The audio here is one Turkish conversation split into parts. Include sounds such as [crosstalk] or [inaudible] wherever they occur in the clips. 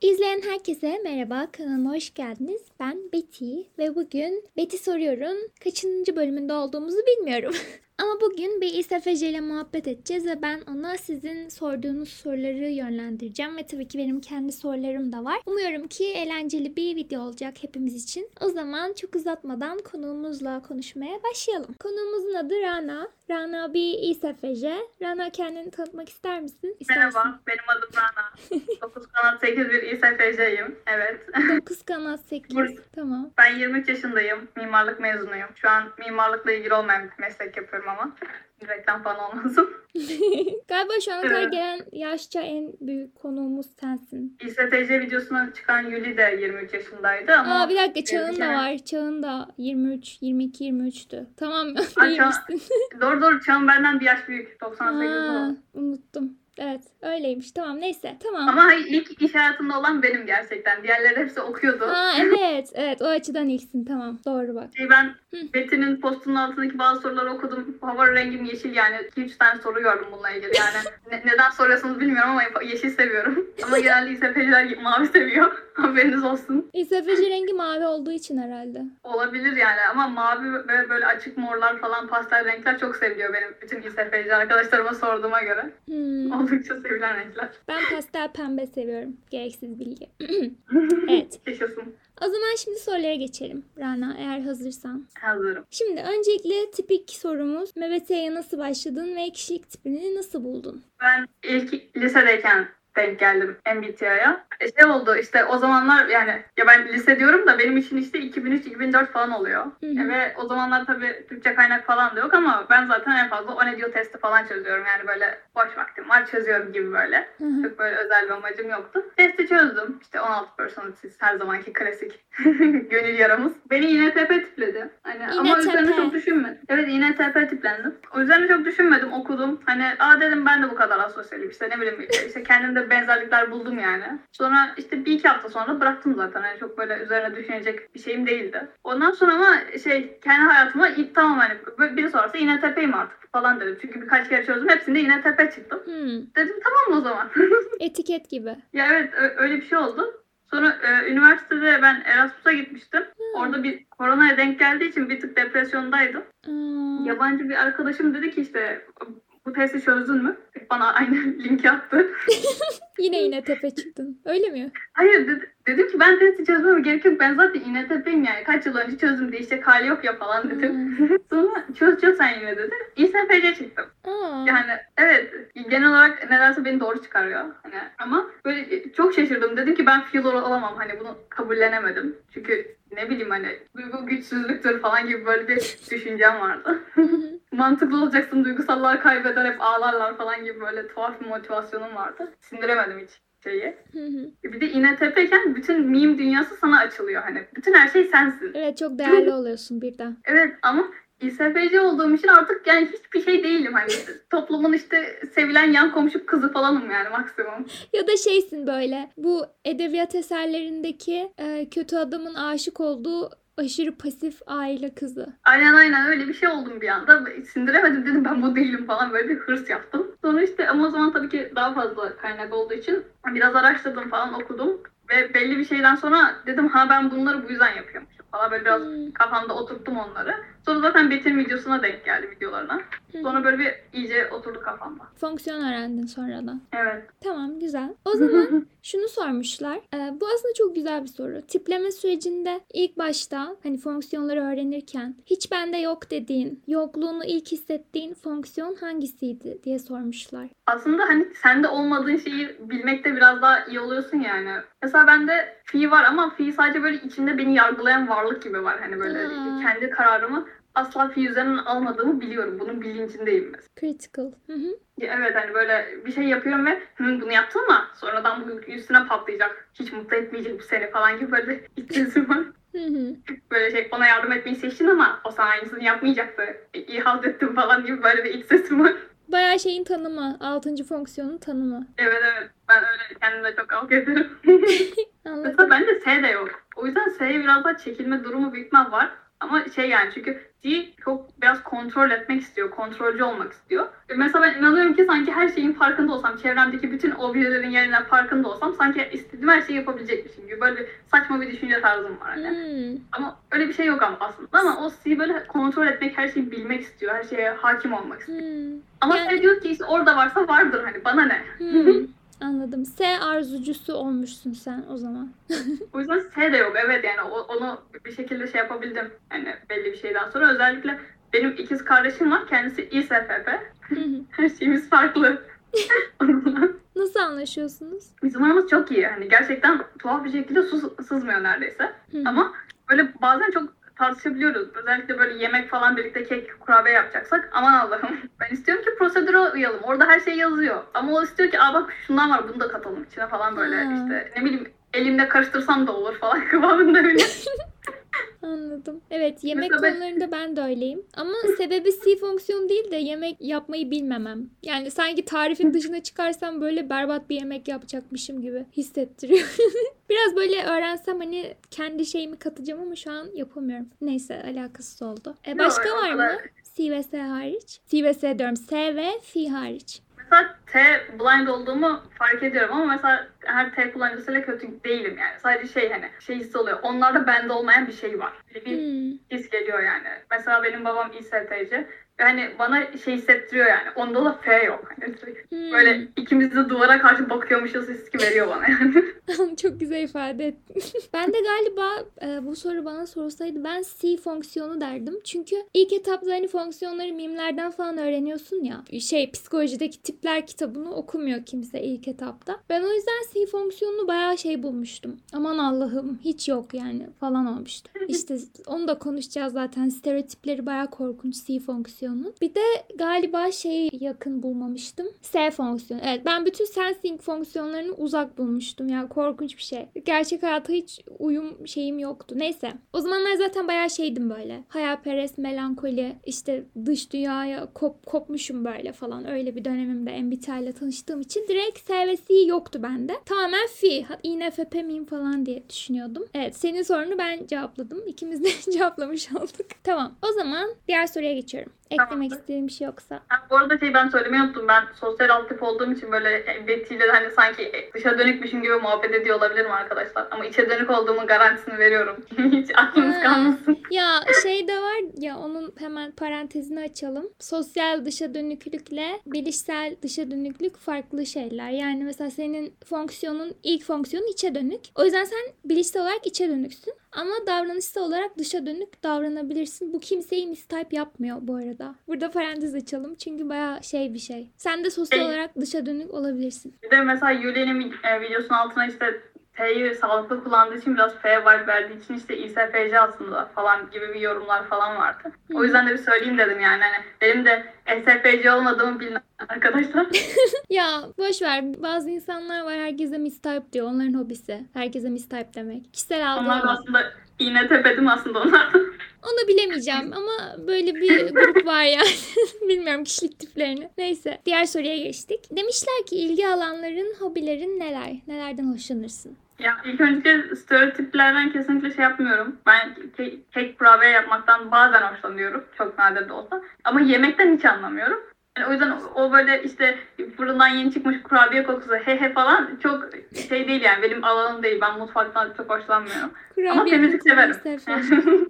İzleyen herkese merhaba, kanalıma hoş geldiniz. Ben Betty ve bugün Betty soruyorum kaçıncı bölümünde olduğumuzu bilmiyorum. [laughs] Ama bugün bir İSFC ile muhabbet edeceğiz ve ben ona sizin sorduğunuz soruları yönlendireceğim. Ve tabii ki benim kendi sorularım da var. Umuyorum ki eğlenceli bir video olacak hepimiz için. O zaman çok uzatmadan konuğumuzla konuşmaya başlayalım. Konuğumuzun adı Rana. Rana bir İSFC. Rana kendini tanıtmak ister misin? İstersin. Merhaba, benim adım Rana. 9 kanat 8 bir İSFC'yim. Evet. 9 kanat 8. Bur- Tamam. Ben 23 yaşındayım. Mimarlık mezunuyum. Şu an mimarlıkla ilgili olmayan bir meslek yapıyorum ama. [laughs] Reklam falan olmasın. [laughs] Galiba şu ana kadar Evet. gelen yaşça en büyük konuğumuz sensin. İSTC videosuna çıkan Yuli de 23 yaşındaydı ama... Aa bir dakika çağın da var. Çağın da 23, 22, 23'tü. Tamam [laughs] Değil Çağ-? Doğru doğru Çağın benden bir yaş büyük. 98 Aa, unuttum. Evet öyleymiş. Tamam neyse. Tamam. Ama ilk iş hayatında olan benim gerçekten. Diğerleri hepsi okuyordu. Aa [laughs] evet. Evet o açıdan ilksin. Tamam. Doğru bak. Şey, ben. Betty'nin postunun altındaki bazı soruları okudum. Hava rengim yeşil yani. 2-3 tane soru gördüm bununla ilgili. Yani [laughs] ne- neden soruyorsunuz bilmiyorum ama yeşil seviyorum. [laughs] Ama genelde İSFC'ler mavi seviyor. Haberiniz olsun. İSFC rengi mavi olduğu için herhalde. Olabilir yani ama mavi ve böyle açık morlar falan pastel renkler çok seviliyor benim bütün İSFC arkadaşlarıma sorduğuma göre. Hmm. Oldukça sevilen renkler. Ben pastel pembe seviyorum. Gereksiz bilgi. [laughs] evet. Yaşasın. O zaman şimdi sorulara geçelim. Rana eğer hazırsan. Hazırım. Şimdi öncelikle tipik sorumuz MBT'ye nasıl başladın ve kişilik tipini nasıl buldun? Ben ilk lisedeyken denk geldim MBTI'ya. E şey oldu işte o zamanlar yani ya ben lise diyorum da benim için işte 2003-2004 falan oluyor. Hı hı. E ve o zamanlar tabii Türkçe kaynak falan da yok ama ben zaten en fazla o ne diyor testi falan çözüyorum. Yani böyle boş vaktim var çözüyorum gibi böyle. Hı hı. Çok böyle özel bir amacım yoktu. Testi çözdüm. İşte 16 personalities her zamanki klasik [laughs] gönül yaramız. Beni INTP tipledi. Hani ama INTP. üzerine çok düşünmedim. Evet INTP tiplendim. O üzerine çok düşünmedim okudum. Hani aa dedim ben de bu kadar asosyalim. İşte ne bileyim işte kendimde benzerlikler buldum yani. Sonra işte bir iki hafta sonra bıraktım zaten. Hani çok böyle üzerine düşünecek bir şeyim değildi. Ondan sonra ama şey kendi hayatıma ilk tamam hani biri sorarsa INTP'yim artık falan dedim. Çünkü birkaç kere çözdüm. Hepsinde INTP çıktım. Hmm, Dedim tamam o zaman. [laughs] etiket gibi. Ya evet öyle bir şey oldu. Sonra e, üniversitede ben Erasmus'a gitmiştim. Orada bir koronaya denk geldiği için bir tık depresyondaydım. Aa, Yabancı bir arkadaşım dedi ki işte bu testi çözdün mü? Bana aynı [laughs] linki attı. [laughs] yine yine tepe çıktın. Öyle mi? Hayır dedi, dedim ki ben testi çözmeme gerek yok. Ben zaten INTP'yim yani. Kaç yıl önce çözdüm değişecek hali yok ya falan dedim. Hmm. [laughs] Sonra çöz çöz sen yine dedi. İSFC çıktım. Yani evet genel olarak nedense beni doğru çıkarıyor. Hani ama böyle çok şaşırdım. Dedim ki ben filler olamam. Hani bunu kabullenemedim. Çünkü ne bileyim hani duygu güçsüzlüktür falan gibi böyle bir düşüncem vardı. Mantıklı olacaksın duygusallığı kaybeder hep ağlarlar falan gibi böyle tuhaf bir motivasyonum vardı. Sindiremedim hiç şeyi. Hı hı. Bir de INTP'ken bütün meme dünyası sana açılıyor hani. Bütün her şey sensin. evet çok değerli oluyorsun birden. Evet ama İSFC olduğum için artık yani hiçbir şey değilim hani [laughs] toplumun işte sevilen yan komşu kızı falanım yani maksimum. Ya da şeysin böyle bu edebiyat eserlerindeki e, kötü adamın aşık olduğu aşırı pasif aile kızı. Aynen aynen öyle bir şey oldum bir anda. Sindiremedim dedim ben bu değilim falan böyle bir hırs yaptım. Sonra işte ama o zaman tabii ki daha fazla kaynak olduğu için biraz araştırdım falan okudum. Ve belli bir şeyden sonra dedim ha ben bunları bu yüzden yapıyormuşum falan böyle biraz Hmm. kafamda oturttum onları. Sonra zaten Betty'nin videosuna denk geldi videolarına. Sonra böyle bir iyice oturdu kafamda. Fonksiyon öğrendin sonradan. Evet. Tamam güzel. O zaman [laughs] şunu sormuşlar. Ee, bu aslında çok güzel bir soru. Tipleme sürecinde ilk başta hani fonksiyonları öğrenirken hiç bende yok dediğin, yokluğunu ilk hissettiğin fonksiyon hangisiydi diye sormuşlar. Aslında hani sende olmadığın şeyi bilmekte biraz daha iyi oluyorsun yani. Mesela bende fi var ama fi sadece böyle içinde beni yargılayan varlık gibi var. Hani böyle Aa. kendi kararımı asla fi üzerinden almadığımı biliyorum. Bunun bilincindeyim mesela. Critical. Hı hı. Evet hani böyle bir şey yapıyorum ve Hı, bunu yaptın mı? Sonradan bu üstüne patlayacak. Hiç mutlu etmeyecek bu seni falan gibi böyle [laughs] sesi var. Böyle şey bana yardım etmeyi seçtin ama o sana aynısını yapmayacaktı. İyi halt ettim falan gibi böyle bir iç sesi var. Bayağı şeyin tanımı. Altıncı fonksiyonun tanımı. Evet evet ben öyle kendimle çok kavga ederim. [laughs] Mesela bende S de yok. O yüzden S'ye biraz daha çekilme durumu büyük var. Ama şey yani çünkü C çok biraz kontrol etmek istiyor, kontrolcü olmak istiyor. E Mesela ben inanıyorum ki sanki her şeyin farkında olsam, çevremdeki bütün objelerin yerine farkında olsam sanki istediğim her şeyi yapabilecekmişim gibi böyle bir saçma bir düşünce tarzım var hani. Hmm. Ama öyle bir şey yok ama aslında. Ama o C böyle kontrol etmek, her şeyi bilmek istiyor, her şeye hakim olmak istiyor. Hmm. Ama Yani- yani... diyor ki işte orada varsa vardır hani bana ne? Hmm. [laughs] Anladım. S arzucusu olmuşsun sen o zaman. [laughs] O yüzden S de yok. Evet yani onu bir şekilde şey yapabildim. Yani belli bir şeyden sonra. Özellikle benim ikiz kardeşim var. Kendisi İSFP. [laughs] Her şeyimiz farklı. [laughs] Nasıl anlaşıyorsunuz? Bizim aramız çok iyi. Hani gerçekten tuhaf bir şekilde su sızmıyor neredeyse. Ama böyle bazen çok tartışabiliyoruz. Özellikle böyle yemek falan birlikte kek, kurabiye yapacaksak. Aman Allah'ım. [laughs] Ben istiyorum ki prosedüre uyalım. Orada her şey yazıyor. Ama o istiyor ki aa bak şundan var bunu da katalım içine falan böyle Ha. işte ne bileyim elimde karıştırsam da olur falan [laughs] kıvamında öyle. [laughs] Anladım. Evet yemek Mesela konularında ben de öyleyim. Ama [laughs] sebebi C fonksiyonu değil de yemek yapmayı bilmemem. Yani sanki tarifin dışına çıkarsam böyle berbat bir yemek yapacakmışım gibi hissettiriyor. [laughs] Biraz böyle öğrensem hani kendi şeyimi katacağım ama şu an yapamıyorum. Neyse alakasız oldu. E, başka var mı? C ve S hariç. C ve S diyorum. S ve F hariç. Mesela T blind olduğumu fark ediyorum ama mesela her T kullanıcısıyla kötü değilim yani. Sadece şey hani şey hissi oluyor. Onlarda bende olmayan bir şey var. Bir Hmm. his geliyor yani. Mesela benim babam İSTC ve hani bana şey hissettiriyor yani. Onda da F yok. Hani Hmm. böyle ikimiz de duvara karşı bakıyormuşuz hissi veriyor bana yani. [laughs] [laughs] Çok güzel ifade ettin. [laughs] ben de galiba e, bu soru bana sorulsaydı ben C fonksiyonu derdim. Çünkü ilk etapta hani fonksiyonları mimlerden falan öğreniyorsun ya. Şey psikolojideki tipler kitabını okumuyor kimse ilk etapta. Ben o yüzden C fonksiyonunu bayağı şey bulmuştum. Aman Allah'ım hiç yok yani falan olmuştu. İşte onu da konuşacağız zaten. Stereotipleri bayağı korkunç C fonksiyonunun. Bir de galiba şey yakın bulmamıştım. S fonksiyonu. Evet ben bütün sensing fonksiyonlarını uzak bulmuştum. Yani korkunç bir şey. Gerçek hayata hiç uyum şeyim yoktu. Neyse. O zamanlar zaten bayağı şeydim böyle. Hayalperest, melankoli, işte dış dünyaya kop, kopmuşum böyle falan. Öyle bir dönemimde MBTI ile tanıştığım için direkt S ve C yoktu bende. Tamamen fi. INFP miyim falan diye düşünüyordum. Evet senin sorunu ben cevapladım. İkimiz de [laughs] cevaplamış olduk. Tamam. O zaman diğer soruya geçiyorum. Eklemek istediğim bir şey yoksa. Ha, bu arada şey ben söylemeyi unuttum. Ben sosyal alt tip olduğum için böyle Betty ile hani sanki dışa dönükmüşüm gibi muhabbet ediyor olabilirim arkadaşlar. Ama içe dönük olduğumu garantisini veriyorum. [laughs] Hiç aklınız kalmasın. Ya şey de var ya onun hemen parantezini açalım. Sosyal dışa dönüklükle bilişsel dışa dönüklük farklı şeyler. Yani mesela senin fonksiyonun ilk fonksiyonun içe dönük. O yüzden sen bilişsel olarak içe dönüksün. Ama davranışsal olarak dışa dönük davranabilirsin. Bu kimseyi mistype yapmıyor bu arada. Burada parantez açalım çünkü bayağı şey bir şey. Sen de sosyal Şey- olarak dışa dönük olabilirsin. Bir de mesela Yuli'nin e, videosunun altına işte T'yi sağlıklı kullandığı için biraz F vibe verdiği için işte İSFC aslında falan gibi bir yorumlar falan vardı. O yüzden de bir söyleyeyim dedim yani. Hani benim de SFC olmadığımı bilin arkadaşlar. [laughs] Ya boş ver. Bazı insanlar var herkese mistype diyor. Onların hobisi. Herkese mistype demek. Kişisel Onlar da algılama. aslında iğne tepedim aslında onlardan. Onu bilemeyeceğim ama böyle bir grup var yani. [laughs] Bilmiyorum kişilik tiplerini. Neyse diğer soruya geçtik. Demişler ki ilgi alanların, hobilerin neler? Nelerden hoşlanırsın? Ya ilk önce stereotiplerden kesinlikle şey yapmıyorum. Ben ke- kek kurabiye yapmaktan bazen hoşlanıyorum. Çok nadir de olsa. Ama yemekten hiç anlamıyorum. Yani o yüzden o, o böyle işte fırından yeni çıkmış kurabiye kokusu he he falan çok şey değil yani benim alanım değil. Ben mutfaktan çok hoşlanmıyorum. Ama Kurabiye temizlik severim.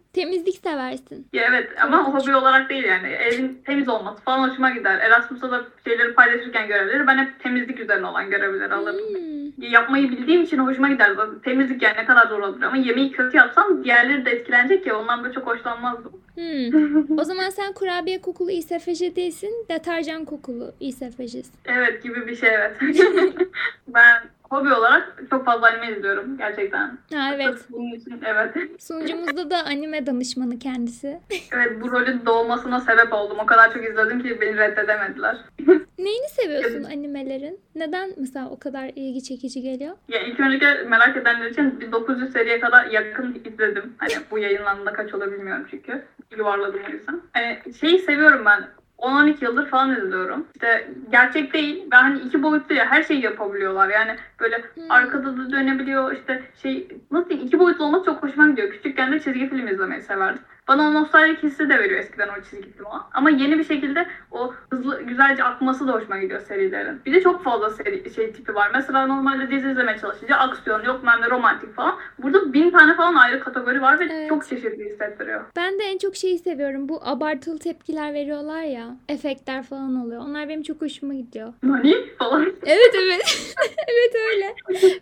[laughs] Temizlik seversin. Ya evet ama Korkunç. hobi olarak değil yani. Evin temiz olması falan hoşuma gider. Erasmus'ta da şeyleri paylaşırken görevleri ben hep temizlik üzerine olan görevleri alırım. Hmm. Yapmayı bildiğim için hoşuma gider. Temizlik yani ne kadar zor olur ama yemeği kötü yapsam diğerleri de etkilenecek ya ondan böyle çok hoşlanmazdım. Hmm. O zaman sen kurabiye kokulu İSFC değilsin, deterjan kokulu İSFC'sin. evet gibi bir şey evet. [laughs] ben hobi olarak çok fazla anime izliyorum gerçekten. Ha evet. Sırf Bunun için evet. Sunucumuzda da anime danışmanı kendisi. [laughs] Evet bu rolün doğmasına sebep oldum. O kadar çok izledim ki beni reddedemediler. [laughs] Neyini seviyorsun animelerin? Neden mesela o kadar ilgi çekici geliyor? Ya ilk önce merak edenler için bir 900 seriye kadar yakın izledim. Hani bu yayınlandığında kaç olur bilmiyorum çünkü. Yuvarladım o yüzden. Hani şeyi seviyorum ben. 10-12 yıldır falan izliyorum. İşte gerçek değil. Ben hani iki boyutlu ya her şeyi yapabiliyorlar. Yani böyle Hmm. arkada da dönebiliyor. İşte şey nasıl diyeyim iki boyutlu olması çok hoşuma gidiyor. Küçükken de çizgi film izlemeyi severdim. Bana o nostaljik hissi de veriyor eskiden o çizgi film o. Ama yeni bir şekilde o hızlı güzelce akması da hoşuma gidiyor serilerin. Bir de çok fazla seri şey tipi var. Mesela normalde dizi izlemeye çalışınca aksiyon yok ben romantik falan. Burada bin tane falan ayrı kategori var ve Evet. çok çeşitli hissettiriyor. Ben de en çok şeyi seviyorum. Bu abartılı tepkiler veriyorlar ya. Efektler falan oluyor. Onlar benim çok hoşuma gidiyor. Nani falan. Evet evet. [laughs] evet öyle.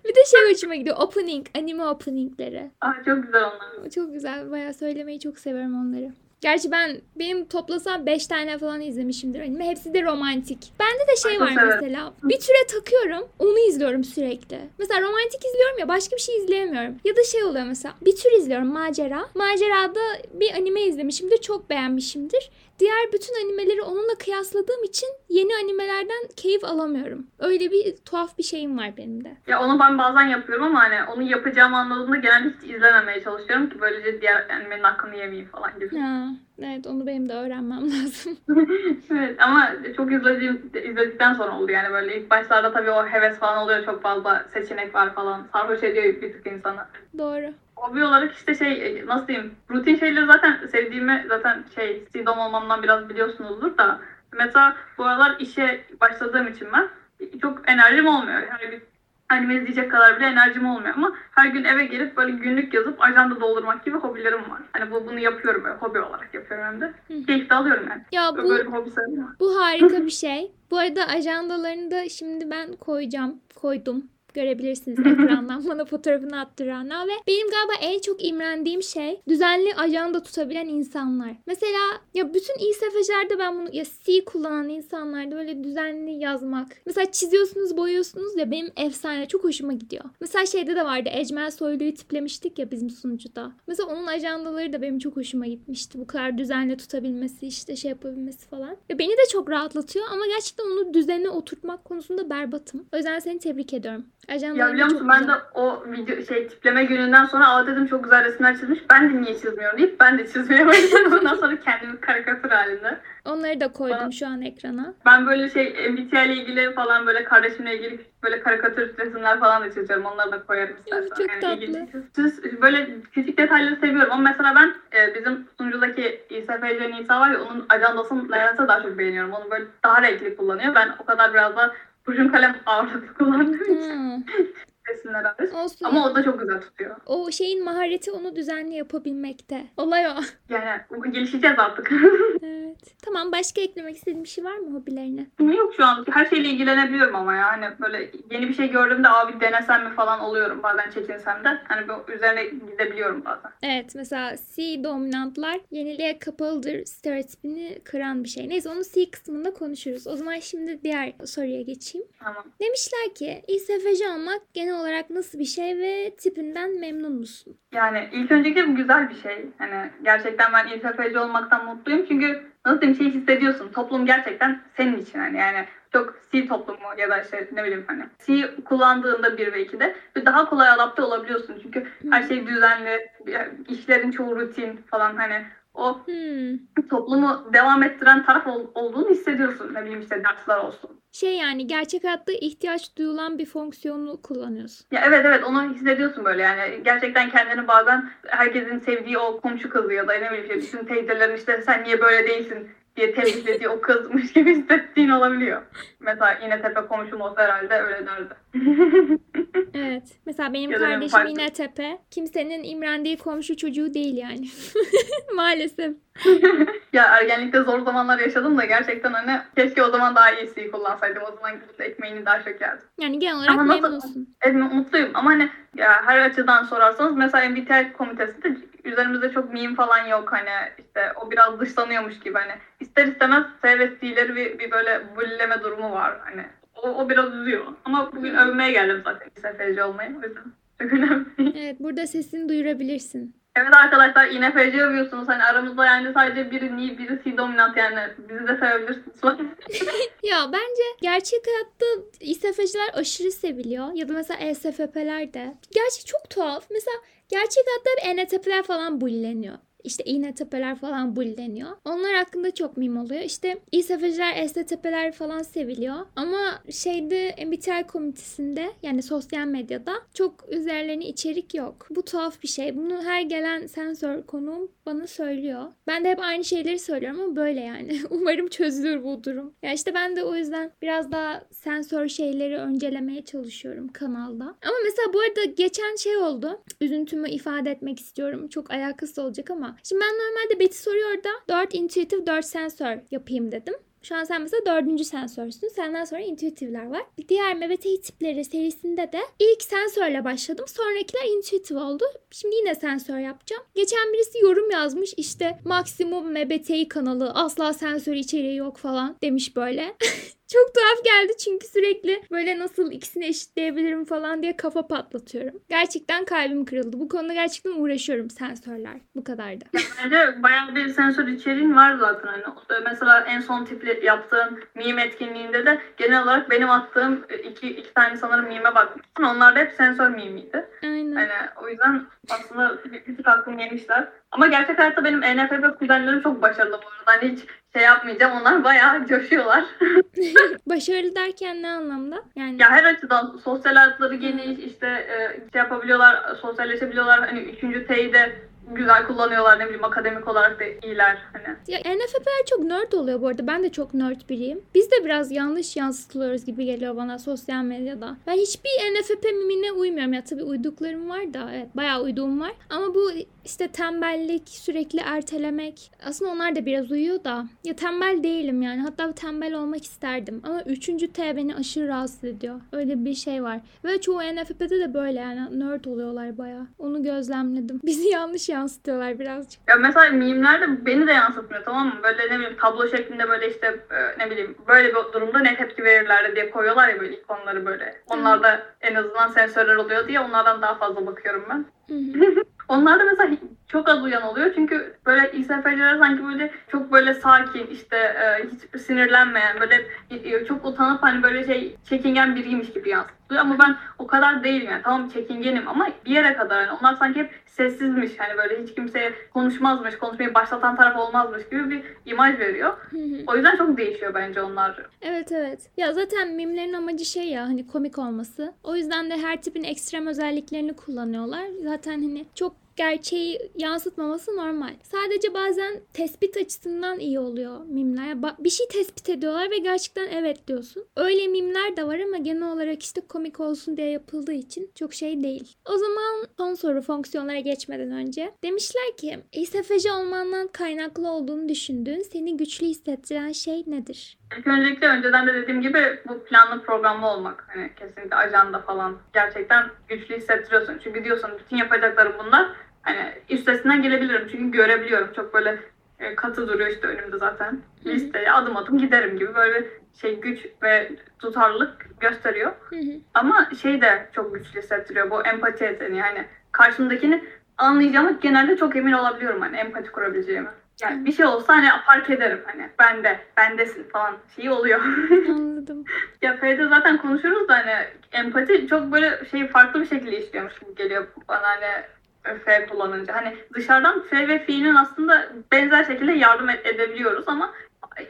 Bir de şey hoşuma gidiyor. Opening. Anime openingleri. Aa, çok güzel onlar. Çok güzel. Bayağı söylemeyi çok severim onları. Gerçi ben benim toplasam 5 tane falan izlemişimdir anime. Hepsi de romantik. Bende de şey var mesela. Bir türe takıyorum. Onu izliyorum sürekli. Mesela romantik izliyorum ya başka bir şey izleyemiyorum. Ya da şey oluyor mesela. Bir tür izliyorum macera. Macerada bir anime izlemişimdir. Çok beğenmişimdir. Diğer bütün animeleri onunla kıyasladığım için yeni animelerden keyif alamıyorum. Öyle bir tuhaf bir şeyim var benim de. Ya onu ben bazen yapıyorum ama hani onu yapacağımı anladığımda genelde hiç izlememeye çalışıyorum ki böylece diğer animenin hakkını yemeyeyim falan gibi. Ha, evet onu benim de öğrenmem [laughs] lazım. [laughs] evet ama çok izlediğim, izledikten sonra oldu yani böyle ilk başlarda tabii o heves falan oluyor çok fazla seçenek var falan sarhoş ediyor bir tık insanı. Doğru. Hobi olarak işte şey nasıl diyeyim rutin şeyleri zaten sevdiğimi zaten şey sidom olmamdan biraz biliyorsunuzdur da mesela bu aralar işe başladığım için ben çok enerjim olmuyor. Yani bir anime izleyecek kadar bile enerjim olmuyor ama her gün eve gelip böyle günlük yazıp ajanda doldurmak gibi hobilerim var. Hani bu bunu yapıyorum böyle hobi olarak yapıyorum hem de. Keyif de alıyorum yani. Ya bu Böyle bir hobi sayılır? Bu harika [laughs] bir şey. Bu arada ajandalarını da şimdi ben koyacağım. Koydum. Görebilirsiniz [laughs] ekrandan bana fotoğrafını attıranlar ve benim galiba en çok imrendiğim şey düzenli ajanda tutabilen insanlar. Mesela ya bütün İSFJ'lerde ben bunu ya C kullanan insanlarda böyle düzenli yazmak. Mesela çiziyorsunuz boyuyorsunuz ya benim efsane çok hoşuma gidiyor. Mesela şeyde de vardı Ecmel Soylu'yu tiplemiştik ya bizim sunucuda. Mesela onun ajandaları da benim çok hoşuma gitmişti. Bu kadar düzenli tutabilmesi işte şey yapabilmesi falan. Ve beni de çok rahatlatıyor ama gerçekten onu düzene oturtmak konusunda berbatım. O yüzden seni tebrik ediyorum. Ya Ajandaların biliyor musun ben de güzel. o video şey tipleme gününden sonra aa dedim çok güzel resimler çizmiş. Ben de niye çizmiyorum deyip ben de çizmeye [laughs] başladım. Ondan sonra kendimi karikatür halinde. Onları da koydum Bana- şu an ekrana. Ben böyle şey MBTI ile ilgili falan böyle kardeşimle ilgili böyle karikatür resimler falan da çiziyorum. Onları da koyarım istersen. çok tatlı. ilginç. Siz böyle küçük detayları seviyorum ama mesela ben e, bizim sunucudaki İSFC Nisa var ya onun ajandasını nedense daha çok beğeniyorum. Onu böyle daha renkli kullanıyor. Ben o kadar biraz da kurşun kalem ağırlıklı kullandığım için. Hmm, resimler hariç. olsun. Ama o da çok güzel tutuyor. O şeyin mahareti onu düzenli yapabilmekte. Olay o. [laughs] Yani gelişeceğiz artık. [laughs] evet. Tamam başka eklemek istediğin bir şey var mı hobilerine? Yok şu an her şeyle ilgilenebiliyorum ama ya hani böyle yeni bir şey gördüğümde abi denesem mi falan oluyorum bazen çekinsem de hani üzerine gidebiliyorum bazen. Evet mesela C dominantlar yeniliğe kapalıdır stereotipini kıran bir şey. Neyse onu C kısmında konuşuruz. O zaman şimdi diğer soruya geçeyim. Tamam. Demişler ki İSFJ olmak genel olarak nasıl bir şey ve tipinden memnun musun? Yani ilk öncelikle bu güzel bir şey. Hani gerçekten ben İSFC olmaktan mutluyum çünkü nasıl diyeyim şey hissediyorsun. Toplum gerçekten senin için hani yani çok C toplumu ya da işte ne bileyim hani C kullandığında 1 ve 2'de ve daha kolay adapte olabiliyorsun. Çünkü her şey düzenli, işlerin çoğu rutin falan hani o Hmm. toplumu devam ettiren taraf ol- olduğunu hissediyorsun. Ne bileyim işte dersler olsun. Şey yani gerçek hayatta ihtiyaç duyulan bir fonksiyonu kullanıyorsun. Ya evet evet onu hissediyorsun böyle yani. Gerçekten kendini bazen herkesin sevdiği o komşu kızı ya da ne bileyim işte bütün teyzelerin işte sen niye böyle değilsin diye temizlediği [laughs] o kızmış gibi hissettiğin olabiliyor. Mesela yine tepe komşum olsa herhalde öyle derdi. [laughs] Evet. Mesela benim Ya kardeşim yine tepe. Kimsenin imrendiği komşu çocuğu değil yani. [laughs] Maalesef. ya ergenlikte zor zamanlar yaşadım da gerçekten hani keşke o zaman daha iyisi kullansaydım. O zaman gidip ekmeğini daha çok yerdim. Yani genel olarak Ama memnunsun. Evet mutluyum ama hani ya her açıdan sorarsanız mesela MBTI komitesinde üzerimizde çok meme falan yok hani işte o biraz dışlanıyormuş gibi hani ister istemez S ve C'leri bir, bir böyle bullileme durumu var hani o, o biraz üzüyor ama bugün övmeye geldim zaten SFC olmayı o yüzden çok önemli. değil. [laughs] Evet burada sesini duyurabilirsin. Evet arkadaşlar INFC övüyorsunuz hani aramızda yani sadece biri ni biri C dominant yani bizi de sevebilirsiniz. [laughs] [laughs] Ya bence gerçek hayatta İSFC'ler aşırı seviliyor. Ya da mesela ESFP'ler de. Gerçi çok tuhaf. Mesela gerçek hep ENTP'ler falan bulleniyor. İşte iğne tepeler falan bulleniyor. Onlar hakkında çok mim oluyor. İşte İSFC'ler, STTP'ler falan seviliyor. Ama şeyde MBTI komitesinde yani sosyal medyada çok üzerlerine içerik yok. Bu tuhaf bir şey. Bunu her gelen sensör konuğum bana söylüyor. Ben de hep aynı şeyleri söylüyorum ama böyle yani. [laughs] Umarım çözülür bu durum. Ya işte ben de o yüzden biraz daha sensör şeyleri öncelemeye çalışıyorum kanalda. Ama mesela bu arada geçen şey oldu. Üzüntümü ifade etmek istiyorum. Çok alakası olacak ama. Şimdi ben normalde Betty soruyor da 4 intuitive 4 sensör yapayım dedim. Şu an sen mesela dördüncü sensörsün. Senden sonra intuitifler var. Diğer MBTI tipleri serisinde de ilk sensörle başladım. Sonrakiler intuitif oldu. Şimdi yine sensör yapacağım. Geçen birisi yorum yazmış. İşte maksimum MBTI kanalı asla sensör içeriği yok falan demiş böyle. [laughs] Çok tuhaf geldi çünkü sürekli böyle nasıl ikisini eşitleyebilirim falan diye kafa patlatıyorum. Gerçekten kalbim kırıldı. Bu konuda gerçekten uğraşıyorum sensörler. Bu kadardı. [laughs] Bence bayağı bir sensör içeriğin var zaten. Hani mesela en son tipli yaptığın meme etkinliğinde de genel olarak benim attığım iki, iki tane sanırım meme bakmıştım. Onlar da hep sensör meme'iydi. Aynen. Hani o yüzden aslında bir, bir tık aklım yemişler. Ama gerçek hayatta benim ENFP kuzenlerim çok başarılı bu arada. Hani hiç şey yapmayacağım. Onlar bayağı coşuyorlar. [laughs] Başarılı derken ne anlamda? Yani ya her açıdan sosyal hayatları geniş, işte e, şey yapabiliyorlar, sosyalleşebiliyorlar. Hani üçüncü T'yi de güzel kullanıyorlar ne bileyim akademik olarak da iyiler hani. Ya NFP'ler çok nerd oluyor bu arada. Ben de çok nerd biriyim. Biz de biraz yanlış yansıtılıyoruz gibi geliyor bana sosyal medyada. Ben hiçbir NFP mimine uymuyorum. Ya tabii uyduklarım var da evet bayağı uyduğum var. Ama bu işte tembellik, sürekli ertelemek. Aslında onlar da biraz uyuyor da. Ya tembel değilim yani. Hatta tembel olmak isterdim. Ama üçüncü T beni aşırı rahatsız ediyor. Öyle bir şey var. Ve çoğu NFP'de de böyle yani nerd oluyorlar bayağı. Onu gözlemledim. [laughs] Bizi yanlış yansıtıyorlar birazcık. Ya mesela mimler de beni de yansıtmıyor tamam mı? Böyle ne bileyim tablo şeklinde böyle işte e, ne bileyim böyle bir durumda ne tepki verirler diye koyuyorlar ya böyle ikonları böyle. Onlarda en azından sensörler oluyor diye onlardan daha fazla bakıyorum ben. [laughs] Onlarda mesela çok az uyan oluyor çünkü böyle İSFC'ler sanki böyle çok böyle sakin işte e, hiç sinirlenmeyen böyle e, çok utanıp hani böyle şey çekingen biriymiş gibi yansıtıyor ama ben o kadar değilim yani tamam çekingenim ama bir yere kadar yani onlar sanki hep sessizmiş hani böyle hiç kimseye konuşmazmış konuşmayı başlatan taraf olmazmış gibi bir imaj veriyor. O yüzden çok değişiyor bence onlar. Evet evet. Ya zaten mimlerin amacı şey ya hani komik olması. O yüzden de her tipin ekstrem özelliklerini kullanıyorlar. Zaten hani çok gerçeği yansıtmaması normal. Sadece bazen tespit açısından iyi oluyor mimler. Bir şey tespit ediyorlar ve gerçekten evet diyorsun. Öyle mimler de var ama genel olarak işte komik olsun diye yapıldığı için çok şey değil. O zaman son soru fonksiyonlara geçmeden önce. Demişler ki İSFC olmandan kaynaklı olduğunu düşündüğün seni güçlü hissettiren şey nedir? İlk öncelikle önceden de dediğim gibi bu planlı programlı olmak. Hani kesinlikle ajanda falan gerçekten güçlü hissettiriyorsun. Çünkü diyorsun bütün yapacaklarım bunlar. Hani üstesinden gelebilirim çünkü görebiliyorum. Çok böyle e, katı duruyor işte önümde zaten. Hı hı. Listeye adım adım giderim gibi böyle şey güç ve tutarlılık gösteriyor. Hı hı. Ama şey de çok güçlü hissettiriyor bu empati yeteneği. Yani karşımdakini anlayacağıma genelde çok emin olabiliyorum hani empati kurabileceğimi. Yani bir şey olsa hani fark ederim hani bende, bendesin falan şey oluyor. [laughs] Anladım. ya F'de zaten konuşuruz da hani empati çok böyle şey farklı bir şekilde işliyormuş gibi geliyor bana hani F kullanınca. Hani dışarıdan F ve fiilin aslında benzer şekilde yardım ed- edebiliyoruz ama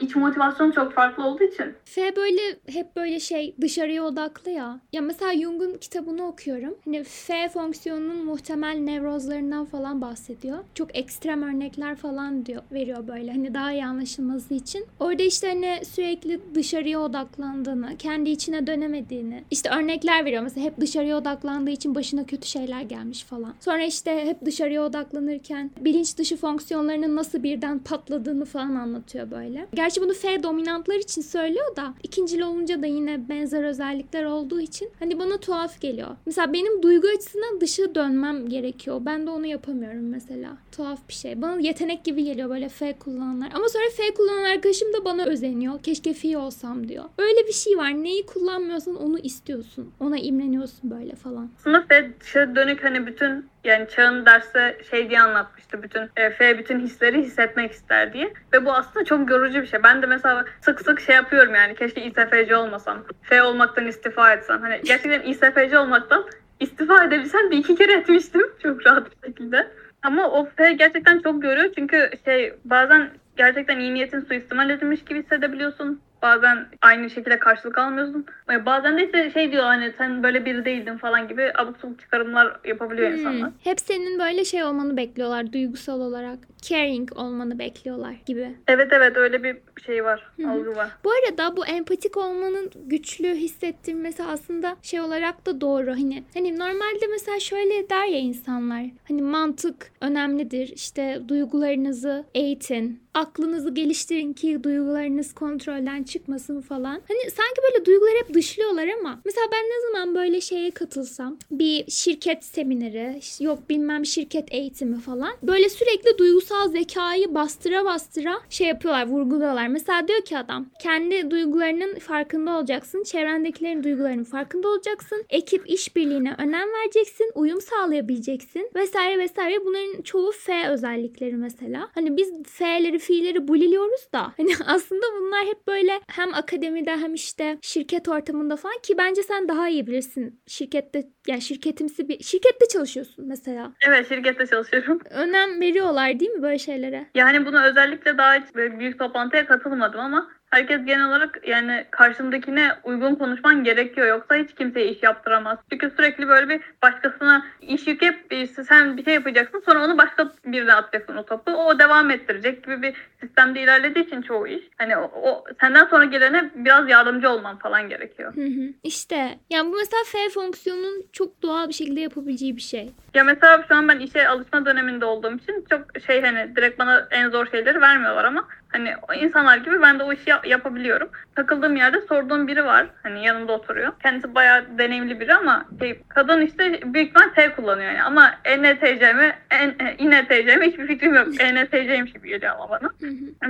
iç motivasyon çok farklı olduğu için. F böyle hep böyle şey dışarıya odaklı ya. Ya mesela Jung'un kitabını okuyorum. Hani F fonksiyonunun muhtemel nevrozlarından falan bahsediyor. Çok ekstrem örnekler falan diyor veriyor böyle hani daha iyi anlaşılması için. Orada işte hani sürekli dışarıya odaklandığını, kendi içine dönemediğini. işte örnekler veriyor. Mesela hep dışarıya odaklandığı için başına kötü şeyler gelmiş falan. Sonra işte hep dışarıya odaklanırken bilinç dışı fonksiyonlarının nasıl birden patladığını falan anlatıyor böyle. Gerçi bunu F dominantlar için söylüyor da ikincil olunca da yine benzer özellikler olduğu için hani bana tuhaf geliyor. Mesela benim duygu açısından dışa dönmem gerekiyor. Ben de onu yapamıyorum mesela. Tuhaf bir şey. Bana yetenek gibi geliyor böyle F kullananlar. Ama sonra F kullanan arkadaşım da bana özeniyor. Keşke Fi olsam diyor. Öyle bir şey var. Neyi kullanmıyorsan onu istiyorsun. Ona imreniyorsun böyle falan. Aslında F dışa dönük hani bütün yani Çağın derste şey diye anlatmıştı bütün e, F bütün hisleri hissetmek ister diye. Ve bu aslında çok yorucu bir şey. Ben de mesela sık sık şey yapıyorum yani keşke İSFC olmasam. F olmaktan istifa etsem. Hani gerçekten İSFC olmaktan istifa edebilsem bir iki kere etmiştim. Çok rahat bir şekilde. Ama o F gerçekten çok görüyor çünkü şey bazen gerçekten iyi niyetin suistimal edilmiş gibi hissedebiliyorsun. Bazen aynı şekilde karşılık almıyorsun. Bazen de işte şey diyor hani sen böyle biri değildin falan gibi abuk sabuk çıkarımlar yapabiliyor Hmm, insanlar. Hep senin böyle şey olmanı bekliyorlar duygusal olarak. Caring olmanı bekliyorlar gibi. Evet evet öyle bir şey var. Hı hı. Algı var. Bu arada bu empatik olmanın güçlü hissettirmesi aslında şey olarak da doğru. Hani hani normalde mesela şöyle der ya insanlar. Hani mantık önemlidir. İşte duygularınızı eğitin. Aklınızı geliştirin ki duygularınız kontrolden çıkmasın falan. Hani sanki böyle duyguları hep dışlıyorlar ama mesela ben ne zaman böyle şeye katılsam bir şirket semineri yok bilmem şirket eğitimi falan böyle sürekli duygusal zekayı bastıra bastıra şey yapıyorlar vurguluyorlar. Mesela diyor ki adam kendi duygularının farkında olacaksın. Çevrendekilerin duygularının farkında olacaksın. Ekip işbirliğine önem vereceksin. Uyum sağlayabileceksin vesaire vesaire. Bunların çoğu F özellikleri mesela. Hani biz F'leri fiilleri buliliyoruz da hani [laughs] aslında bunlar hep böyle hem akademide hem işte şirket ortamında falan ki bence sen daha iyi bilirsin. Şirkette yani şirketimsi bir şirkette çalışıyorsun mesela. Evet şirkette çalışıyorum. [laughs] Önem veriyorlar değil mi böyle şeylere? Yani bunu özellikle daha hiç böyle büyük toplantıya katılmadım ama herkes genel olarak yani karşındakine uygun konuşman gerekiyor. Yoksa hiç kimseye iş yaptıramaz. Çünkü sürekli böyle bir başkasına iş yükleyip işte sen bir şey yapacaksın sonra onu başka birine atacaksın o topu. O devam ettirecek gibi bir sistemde ilerlediği için çoğu iş. Hani o, o senden sonra gelene biraz yardımcı olman falan gerekiyor. Hı hı. İşte yani bu mesela F fonksiyonunun çok doğal bir şekilde yapabileceği bir şey. Ya mesela şu an ben işe alışma döneminde olduğum için çok şey hani direkt bana en zor şeyleri vermiyorlar ama hani insanlar gibi ben de o işi yap- yapabiliyorum. Takıldığım yerde sorduğum biri var. Hani yanımda oturuyor. Kendisi bayağı deneyimli biri ama şey, kadın işte büyük ihtimal T kullanıyor yani. Ama E ENTC mi, en- İNTC mi hiçbir fikrim yok. E ENTC'ymiş gibi geliyor ama bana.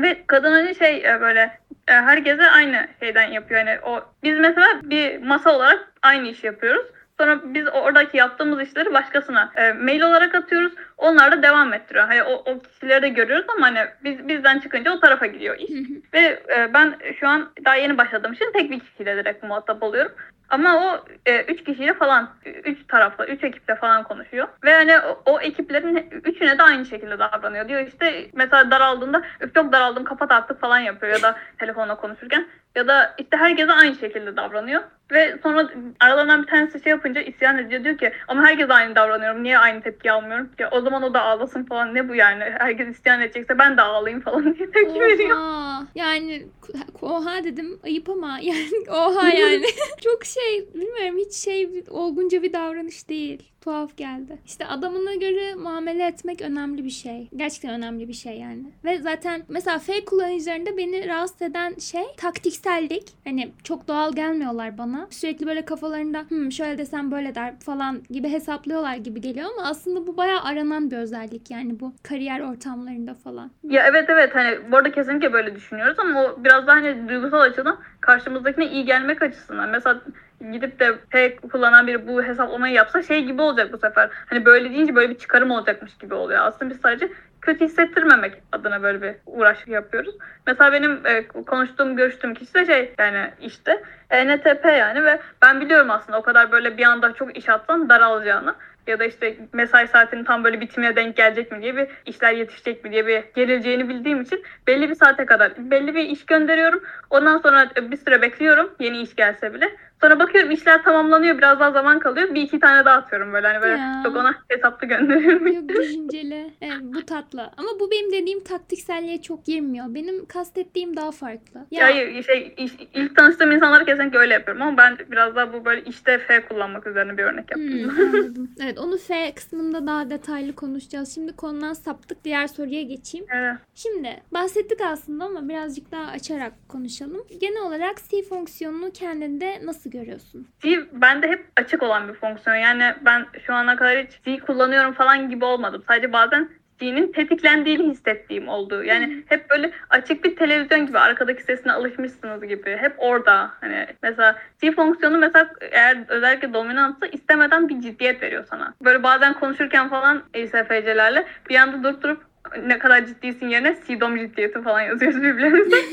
Ve kadın hani şey e, böyle e, herkese aynı şeyden yapıyor. Yani o biz mesela bir masa olarak aynı işi yapıyoruz. Sonra biz oradaki yaptığımız işleri başkasına e, mail olarak atıyoruz. Onlar da devam ettiriyor. Hani o, o kişileri de görüyoruz ama hani biz bizden çıkınca o tarafa gidiyor iş. Ve e, ben şu an daha yeni başladığım için tek bir kişiyle direkt muhatap oluyorum. Ama o e, üç kişiyle falan, üç tarafla, üç ekiple falan konuşuyor. Ve hani o, o ekiplerin üçüne de aynı şekilde davranıyor. Diyor işte mesela daraldığında "Üf, çok daraldım kapat artık falan yapıyor ya da telefonla konuşurken. Ya da işte herkese aynı şekilde davranıyor. Ve sonra aralarından bir tanesi şey yapınca isyan ediyor. Diyor ki ama herkes aynı davranıyorum. Niye aynı tepki almıyorum? Ya o zaman o da ağlasın falan. Ne bu yani? Herkes isyan edecekse ben de ağlayayım falan [laughs] diye tepki veriyor. Oha. Yani oha dedim ayıp ama [laughs] yani oha yani. [laughs] Çok şey bilmiyorum hiç şey olgunca bir davranış değil. Tuhaf geldi. İşte adamına göre muamele etmek önemli bir şey. Gerçekten önemli bir şey yani. Ve zaten mesela F kullanıcılarında beni rahatsız eden şey taktiksellik. Hani çok doğal gelmiyorlar bana. Sürekli böyle kafalarında "Hmm, şöyle desem böyle der falan gibi hesaplıyorlar gibi geliyor ama aslında bu bayağı aranan bir özellik yani bu kariyer ortamlarında falan. Ya evet evet hani bu arada kesinlikle böyle düşünüyoruz ama o biraz daha hani duygusal açıdan karşımızdakine iyi gelmek açısından. Mesela gidip de P kullanan biri bu hesaplamayı yapsa şey gibi olacak bu sefer. Hani böyle deyince böyle bir çıkarım olacakmış gibi oluyor. Aslında biz sadece kötü hissettirmemek adına böyle bir uğraş yapıyoruz. Mesela benim e, konuştuğum, görüştüğüm kişi de şey yani işte ENTP yani ve ben biliyorum aslında o kadar böyle bir anda çok iş atsam daralacağını ya da işte mesai saatinin tam böyle bitimine denk gelecek mi diye bir işler yetişecek mi diye bir gerileceğini bildiğim için belli bir saate kadar belli bir iş gönderiyorum. Ondan sonra bir süre bekliyorum yeni iş gelse bile. Sonra bakıyorum işler tamamlanıyor biraz daha zaman kalıyor. Bir iki tane daha atıyorum böyle hani böyle Ya. çok ona hesaplı gönderiyorum. Çok düşünceli. Evet, bu tatlı. Ama bu benim dediğim taktikselliğe çok girmiyor. Benim kastettiğim daha farklı. Ya, hayır şey iş- ilk tanıştığım insanlara kesinlikle öyle yapıyorum ama ben biraz daha bu böyle işte F kullanmak üzerine bir örnek yaptım. Hmm, [laughs] anladım. Evet onu F kısmında daha detaylı konuşacağız. Şimdi konudan saptık. Diğer soruya geçeyim. Evet. Şimdi bahsettik aslında ama birazcık daha açarak konuşalım. Genel olarak C fonksiyonunu kendinde nasıl görüyorsun? C bende hep açık olan bir fonksiyon. Yani ben şu ana kadar hiç C kullanıyorum falan gibi olmadım. Sadece bazen C'nin tetiklendiğini hissettiğim oldu. Yani hep böyle açık bir televizyon gibi arkadaki sesine alışmışsınız gibi. Hep orada. Hani mesela C fonksiyonu mesela eğer özellikle dominantsa istemeden bir ciddiyet veriyor sana. Böyle bazen konuşurken falan ISFC'lerle bir anda durup durup ne kadar ciddisin yerine Sidom ciddiyeti falan yazıyoruz birbirlerimize. [laughs]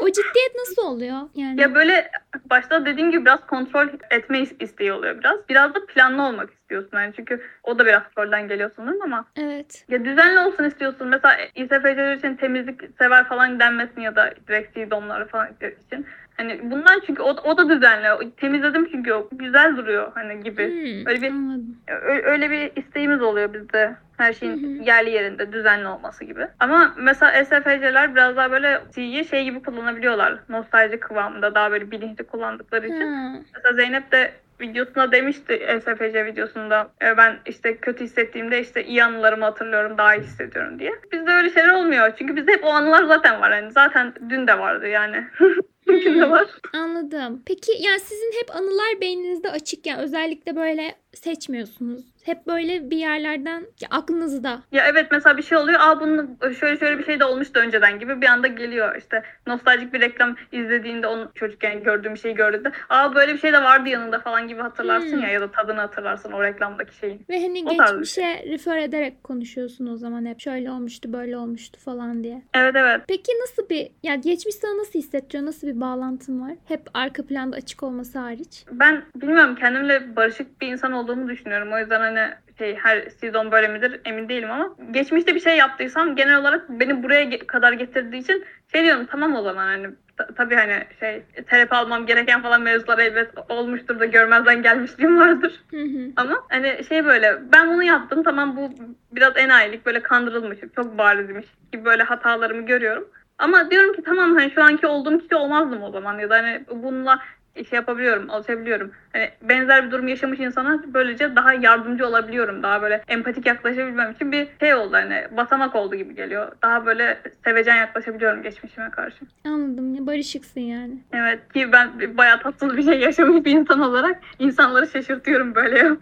O ciddiyet nasıl oluyor? Yani ya böyle başta dediğim gibi biraz kontrol etme is- isteği oluyor biraz. Biraz da planlı olmak istiyorsun yani çünkü o da biraz rolden geliyor sanırım ama evet. ya düzenli olsun istiyorsun. Mesela İSFC'ler için temizlik sever falan denmesin ya da direkt Sidomları falan için. Hani bundan çünkü o, o da düzenli. Temizledim çünkü o güzel duruyor hani gibi. Hmm, Öyle bir- anladım. Öyle bir isteğimiz oluyor bizde. Her şeyin Hı hı. yerli yerinde, düzenli olması gibi. Ama mesela SFC'ler biraz daha böyle C'yi şey gibi kullanabiliyorlar. Nostalji kıvamında daha böyle bilinçli kullandıkları için. Ha, Mesela Zeynep de videosunda demişti SFC videosunda e, ben işte kötü hissettiğimde işte iyi anılarımı hatırlıyorum daha iyi hissediyorum diye. Bizde öyle şeyler olmuyor. Çünkü bizde hep o anılar zaten var. Yani zaten dün de vardı yani. [laughs] Bugün de var. anladım. Peki yani sizin hep anılar beyninizde açık yani özellikle böyle seçmiyorsunuz. Hep böyle bir yerlerden ya aklınızda. Ya evet mesela bir şey oluyor. Aa bunun şöyle şöyle bir şey de olmuştu önceden gibi bir anda geliyor. İşte nostaljik bir reklam izlediğinde onu çocukken gördüğüm bir şeyi gördüğünde aa böyle bir şey de vardı yanında falan gibi hatırlarsın Hmm. ya ya da tadını hatırlarsın o reklamdaki şeyin. Ve hani O bir geçmişe refer ederek konuşuyorsun o zaman hep şöyle olmuştu böyle olmuştu falan diye. Evet evet. Peki nasıl bir ya geçmiş sana nasıl hissettiriyor? Nasıl bir bağlantın var? Hep arka planda açık olması hariç. Ben bilmiyorum kendimle barışık bir insan olduğumu düşünüyorum. O yüzden hani şey her sezon böyle midir emin değilim ama geçmişte bir şey yaptıysam genel olarak beni buraya kadar getirdiği için şey diyorum tamam o zaman hani ta- tabii hani şey terapi almam gereken falan mevzular elbet olmuştur da görmezden gelmişliğim vardır. Hı hı. Ama hani şey böyle ben bunu yaptım tamam bu biraz enayilik böyle kandırılmışım çok barizmiş gibi böyle hatalarımı görüyorum. Ama diyorum ki tamam hani şu anki olduğum kişi olmazdım o zaman ya da hani bununla şey yapabiliyorum, alışabiliyorum. Hani benzer bir durum yaşamış insana böylece daha yardımcı olabiliyorum. Daha böyle empatik yaklaşabilmem için bir şey oldu hani basamak oldu gibi geliyor. Daha böyle sevecen yaklaşabiliyorum geçmişime karşı. Anladım. Ya, Barışıksın yani. Evet ki ben bayağı tatsız bir şey yaşamış bir insan olarak insanları şaşırtıyorum böyle. [laughs]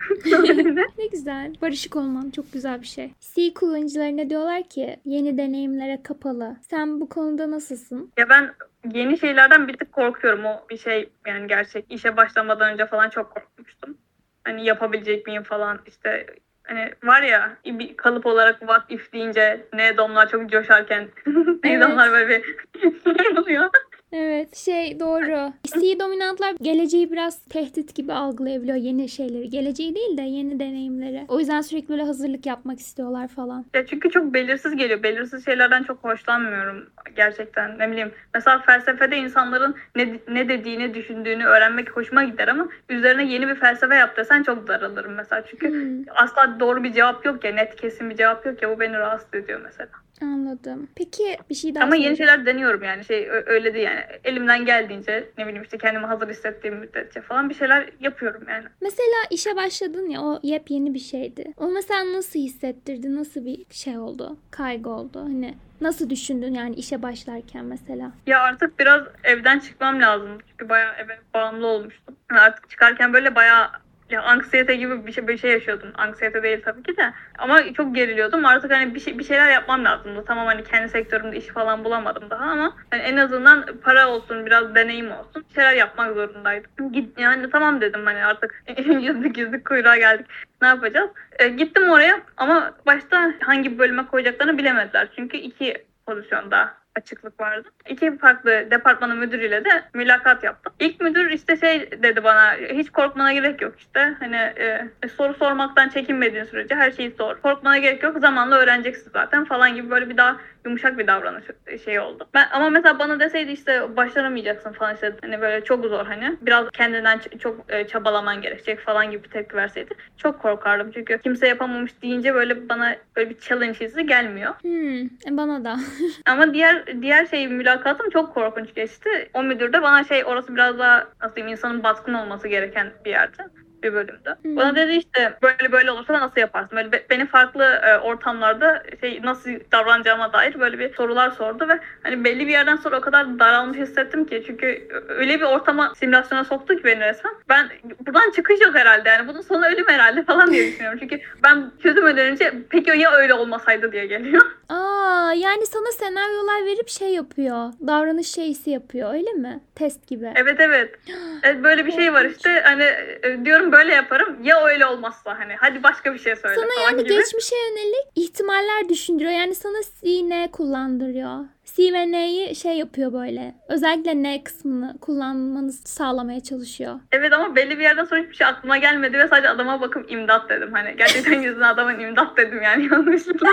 Ne güzel. Barışık olman çok güzel bir şey. C kullanıcılarına diyorlar ki yeni deneyimlere kapalı. Sen bu konuda nasılsın? Ya ben yeni şeylerden bir tık korkuyorum. O bir şey yani gerçek. İşe başlamadan önce falan çok korkmuştum. Hani yapabilecek miyim falan işte hani var ya bir kalıp olarak what if deyince ne domlar çok coşarken [laughs] ne Evet. domlar böyle bir [laughs] şey oluyor. Evet şey doğru. C dominantlar geleceği biraz tehdit gibi algılayabiliyor yeni şeyleri. Geleceği değil de yeni deneyimleri. O yüzden sürekli böyle hazırlık yapmak istiyorlar falan. Ya çünkü çok belirsiz geliyor. Belirsiz şeylerden çok hoşlanmıyorum gerçekten. Ne bileyim. Mesela felsefede insanların ne, ne dediğini, düşündüğünü öğrenmek hoşuma gider ama üzerine yeni bir felsefe yap desen çok daralırım mesela. Çünkü Hmm, asla doğru bir cevap yok ya, net kesin bir cevap yok ya bu beni rahatsız ediyor mesela. anladım. Peki bir şey daha Ama yeni şeyler deniyorum yani şey öyle değil yani. Elimden geldiğince ne bileyim işte kendimi hazır hissettiğim müddetçe falan bir şeyler yapıyorum yani. Mesela işe başladın ya o yepyeni bir şeydi. O mesela nasıl hissettirdi? Nasıl bir şey oldu? Kaygı oldu? Hani nasıl düşündün yani işe başlarken mesela? Ya artık biraz evden çıkmam lazım. Çünkü bayağı eve bağımlı olmuştum. Yani artık çıkarken böyle bayağı ya anksiyete gibi bir şey, bir şey yaşıyordum. Anksiyete değil tabii ki de. Ama çok geriliyordum. Artık hani bir, şey, bir şeyler yapmam lazımdı. Tamam hani kendi sektörümde iş falan bulamadım daha ama hani en azından para olsun, biraz deneyim olsun. Bir şeyler yapmak zorundaydım. Git, yani tamam dedim hani artık [laughs] yüzlük yüzlük kuyruğa geldik. Ne yapacağız? E, gittim oraya ama başta hangi bölüme koyacaklarını bilemediler. Çünkü iki pozisyonda açıklık vardı. İki farklı departmanın müdürüyle de mülakat yaptım. İlk müdür işte şey dedi bana hiç korkmana gerek yok işte hani e, soru sormaktan çekinmediğin sürece her şeyi sor. Korkmana gerek yok zamanla öğreneceksin zaten falan gibi böyle bir daha yumuşak bir davranış şey oldu. Ben ama mesela bana deseydi işte başaramayacaksın falan işte hani böyle çok zor hani biraz kendinden çok e, çabalaman gerekecek falan gibi bir tepki verseydi çok korkardım çünkü kimse yapamamış deyince böyle bana böyle bir challenge hissi gelmiyor. Hmm, e, bana da. [laughs] Ama diğer diğer şey mülakatım çok korkunç geçti. O müdür de bana şey orası biraz daha nasıl diyeyim insanın baskın olması gereken bir yerde bir bölümde. Hı. Bana dedi işte böyle böyle olursa nasıl yaparsın? Böyle be- beni farklı e, ortamlarda şey nasıl davranacağıma dair böyle bir sorular sordu ve hani belli bir yerden sonra o kadar daralmış hissettim ki çünkü öyle bir ortama simülasyona soktu ki beni resmen. Ben buradan çıkış yok herhalde yani bunun sonu ölüm herhalde [laughs] falan diye düşünüyorum. Çünkü ben çözümeden önce peki ya öyle olmasaydı diye geliyor. [laughs] Aa yani sana senaryolar verip şey yapıyor. Davranış şeysi yapıyor öyle mi? Test gibi. Evet evet. [gasps] Evet, böyle bir şey var işte. Hani e, diyorum böyle yaparım. Ya öyle olmazsa hani hadi başka bir şey söyle Sana falan yani gibi. geçmişe yönelik ihtimaller düşündürüyor. Yani sana C, N kullandırıyor. C ve N'yi şey yapıyor böyle. Özellikle N kısmını kullanmanı sağlamaya çalışıyor. Evet ama belli bir yerden sonra hiçbir şey aklıma gelmedi ve sadece adama bakıp imdat dedim. Hani gerçekten yüzüne adamın imdat dedim yani [laughs] yanlışlıkla.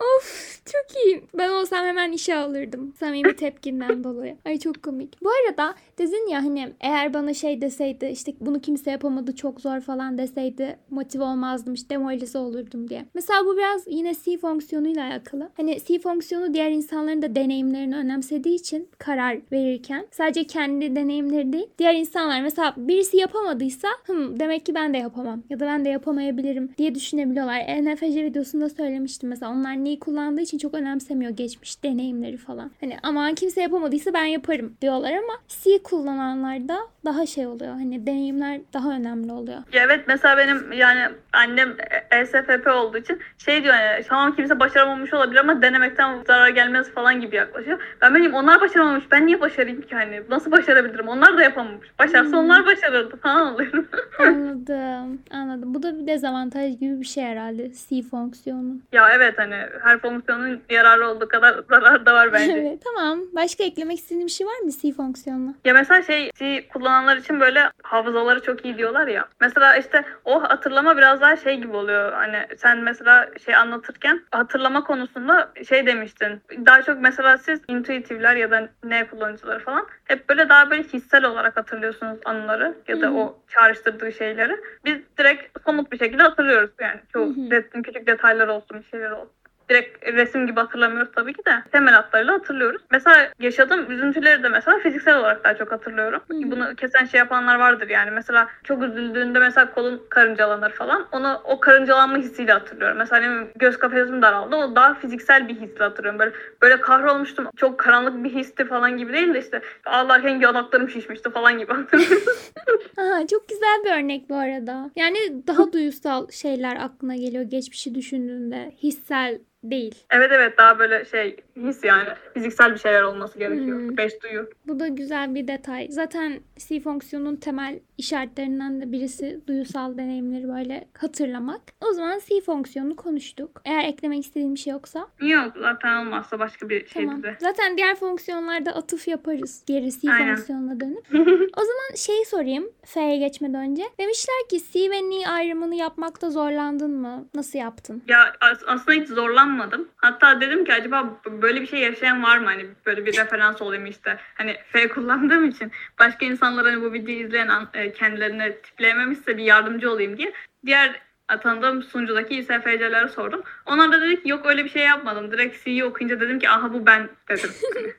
Of çok iyi. Ben olsam hemen işe alırdım. Samimi tepkinden [laughs] dolayı. Ay çok komik. Bu arada dedin ya hani eğer bana şey deseydi işte bunu kimse yapamadı çok zor falan deseydi motive olmazdım işte demoralize olurdum diye. Mesela bu biraz yine C fonksiyonuyla alakalı. Hani C fonksiyonu diğer insanların da deneyimlerini önemsediği için karar verirken sadece kendi deneyimleri değil diğer insanlar mesela birisi yapamadıysa Hım, demek ki ben de yapamam ya da ben de yapamayabilirim diye düşünebiliyorlar. ENFC videosunda söylemiştim mesela onlar neyi kullandığı için çok önemsemiyor geçmiş deneyimleri falan. Hani aman kimse yapamadıysa ben yaparım diyorlar ama C kullananlarda daha şey oluyor. Hani deneyimler daha önemli oluyor. Evet mesela benim yani annem ESFP olduğu için şey diyor yani tamam kimse başaramamış olabilir ama denemekten zarar gelmez falan gibi yaklaşıyor. Ben benim onlar başaramamış ben niye başarayım ki hani nasıl başarabilirim onlar da yapamamış. Başarsa Hmm. onlar başarırdı falan oluyorum. [laughs] Anladım. Anladım. Bu da bir dezavantaj gibi bir şey herhalde C fonksiyonu. ya evet hani her fonksiyonun yararı olduğu kadar zararı da var bence. [laughs] evet. Tamam. Başka eklemek istediğin bir şey var mı C fonksiyonuna? Ya mesela şey C kullananlar için böyle hafızaları çok iyi diyorlar ya. Mesela işte o hatırlama biraz daha şey gibi oluyor. Hani sen mesela şey anlatırken hatırlama konusunda şey demiştin. Daha çok mesela siz intuitifler ya da ne kullanıcıları falan hep böyle daha böyle hissel olarak hatırlıyorsunuz anıları ya da o çağrıştırdığı şeyleri. Biz direkt somut bir şekilde hatırlıyoruz yani. Çoğu Hı hı. resim, küçük detaylar olsun, bir şeyler olsun direkt resim gibi hatırlamıyoruz tabii ki de temel hatlarıyla hatırlıyoruz. Mesela yaşadığım üzüntüleri de mesela fiziksel olarak daha çok hatırlıyorum. Hı. Bunu kesen şey yapanlar vardır yani. Mesela çok üzüldüğünde mesela kolun karıncalanır falan. Onu o karıncalanma hissiyle hatırlıyorum. Mesela benim göz kafesim daraldı. O daha fiziksel bir hisle hatırlıyorum. Böyle böyle kahrolmuştum. Çok karanlık bir histi falan gibi değil de işte ağlarken yanaklarım şişmişti falan gibi hatırlıyorum. [laughs] Aha, çok güzel bir örnek bu arada. Yani daha [laughs] duygusal şeyler aklına geliyor geçmişi düşündüğünde. Hissel değil. evet evet daha böyle şey his yani. Fiziksel bir şeyler olması gerekiyor. Hmm. Beş duyu. Bu da güzel bir detay. Zaten C fonksiyonunun temel işaretlerinden de birisi duyusal deneyimleri böyle hatırlamak. O zaman C fonksiyonunu konuştuk. Eğer eklemek istediğim bir şey yoksa Yok zaten olmazsa başka bir şeydi tamam. de. Zaten diğer fonksiyonlarda atıf yaparız. Geri C Aynen. fonksiyonuna dönüp. [laughs] O zaman şey sorayım F'ye geçmeden önce. Demişler ki C ve N ayrımını yapmakta zorlandın mı? Nasıl yaptın? Ya as- aslında hiç zorlanmadım. Hatta dedim ki acaba böyle bir şey yaşayan var mı? Hani böyle bir referans olayım işte. Hani F kullandığım için başka insanlar hani bu videoyu izleyen an- e, kendilerini tipleyememişse bir yardımcı olayım diye. Diğer tanıdığım sunucudaki ISFC'lere sordum. Onlar da dedi ki yok öyle bir şey yapmadım. Direkt C'yi okuyunca dedim ki aha bu ben dedim.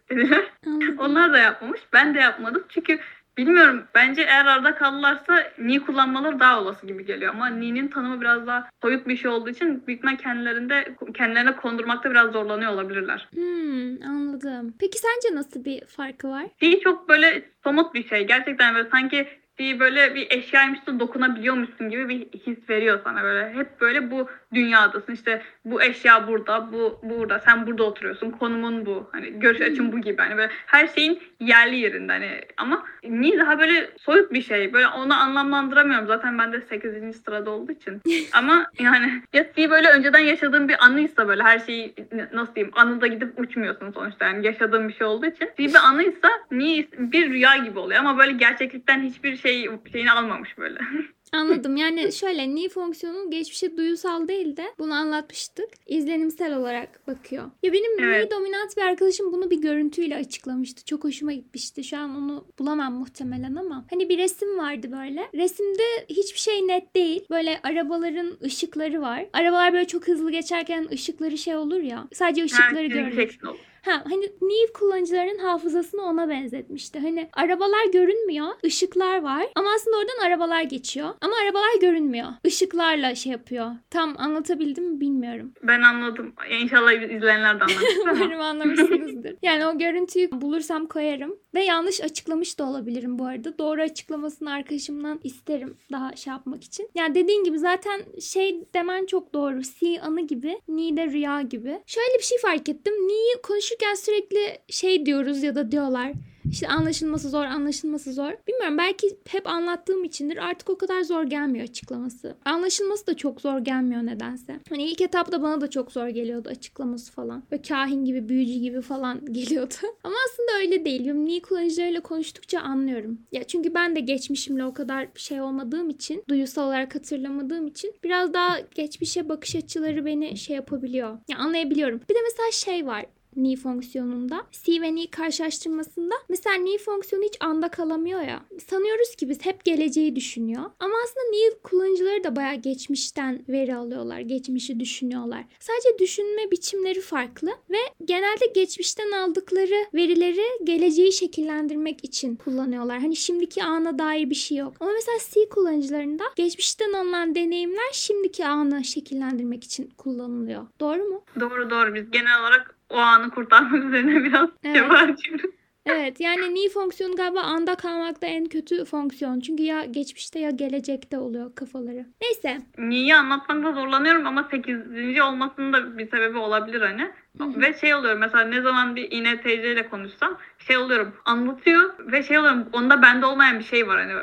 [laughs] Onlar da yapmamış. Ben de yapmadım. Çünkü bilmiyorum bence eğer arada kalırlarsa ni kullanmaları daha olası gibi geliyor. Ama ni'nin tanımı biraz daha soyut bir şey olduğu için büyük ihtimal kendilerinde kendilerine kondurmakta biraz zorlanıyor olabilirler. Hmm, anladım. Peki sence nasıl bir farkı var? Fi çok böyle somut bir şey. Gerçekten böyle sanki fi böyle bir eşyaymış da dokunabiliyormuşsun gibi bir his veriyor sana böyle. Hep böyle bu dünyadasın. İşte bu eşya burada, bu burada. Sen burada oturuyorsun. Konumun bu. Hani görüş açın bu gibi. Hani böyle her şeyin yerli yerinde hani ama ni daha böyle soyut bir şey. Böyle onu anlamlandıramıyorum. Zaten ben de 8. sırada olduğu için. [laughs] ama yani ya fi böyle önceden yaşadığım bir anıysa böyle her şeyi nasıl diyeyim anıda gidip uçmuyorsun sonuçta. Yani yaşadığım bir şey olduğu için. Bir anıysa ni bir rüya gibi oluyor ama böyle gerçeklikten hiçbir şey şeyini almamış böyle. [laughs] Anladım. Yani şöyle ni fonksiyonu geçmişe duyusal değil de bunu anlatmıştık. İzlenimsel olarak bakıyor. Ya benim Evet. ni dominant bir arkadaşım bunu bir görüntüyle açıklamıştı. Çok hoşuma gitmişti. Şu an onu bulamam muhtemelen ama. Hani bir resim vardı böyle. Resimde hiçbir şey net değil. Böyle arabaların ışıkları var. Arabalar böyle çok hızlı geçerken ışıkları şey olur ya. Sadece ışıkları Yani görünür. Ha hani Neve kullanıcılarının hafızasını ona benzetmişti. Hani arabalar görünmüyor, ışıklar var ama aslında oradan arabalar geçiyor. Ama arabalar görünmüyor. Işıklarla şey yapıyor. Tam anlatabildim mi bilmiyorum. Ben anladım. İnşallah izleyenler de anlamıştır. [laughs] Umarım anlamışsınızdır. Yani o görüntüyü bulursam koyarım. Ve yanlış açıklamış da olabilirim bu arada. Doğru açıklamasını arkadaşımdan isterim daha şey yapmak için. Yani dediğin gibi zaten şey demen çok doğru. Si anı gibi, ni de rüya gibi. Şöyle bir şey fark ettim. Ni'yi konuşurken sürekli şey diyoruz ya da diyorlar. İşte anlaşılması zor, anlaşılması zor. Bilmiyorum belki hep anlattığım içindir. Artık o kadar zor gelmiyor açıklaması. Anlaşılması da çok zor gelmiyor nedense. Hani ilk etapta bana da çok zor geliyordu açıklaması falan. Ve kahin gibi, büyücü gibi falan [laughs] geliyordu. Ama aslında öyle değil. Yumni kullanıcılarıyla konuştukça anlıyorum. Ya çünkü ben de geçmişimle o kadar şey olmadığım için, duyusal olarak hatırlamadığım için biraz daha geçmişe bakış açıları beni şey yapabiliyor. Ya anlayabiliyorum. Bir de mesela şey var ni fonksiyonunda si ve ni karşılaştırmasında mesela ni fonksiyonu hiç anda kalamıyor ya. Sanıyoruz ki biz hep geleceği düşünüyor. Ama aslında ni kullanıcıları da bayağı geçmişten veri alıyorlar. Geçmişi düşünüyorlar. Sadece düşünme biçimleri farklı ve genelde geçmişten aldıkları verileri geleceği şekillendirmek için kullanıyorlar. Hani şimdiki ana dair bir şey yok. Ama mesela C kullanıcılarında geçmişten alınan deneyimler şimdiki anı şekillendirmek için kullanılıyor. Doğru mu? Doğru doğru. Biz genel olarak o anı kurtarmak üzerine biraz Evet. çaba harcıyoruz. Evet yani ni fonksiyonu galiba anda kalmakta en kötü fonksiyon. Çünkü ya geçmişte ya gelecekte oluyor kafaları. Neyse. Niye anlatmakta zorlanıyorum ama 8. olmasının da bir sebebi olabilir hani. hı. Ve şey oluyor mesela ne zaman bir INTC ile konuşsam şey oluyorum anlatıyor ve şey oluyorum onda bende olmayan bir şey var hani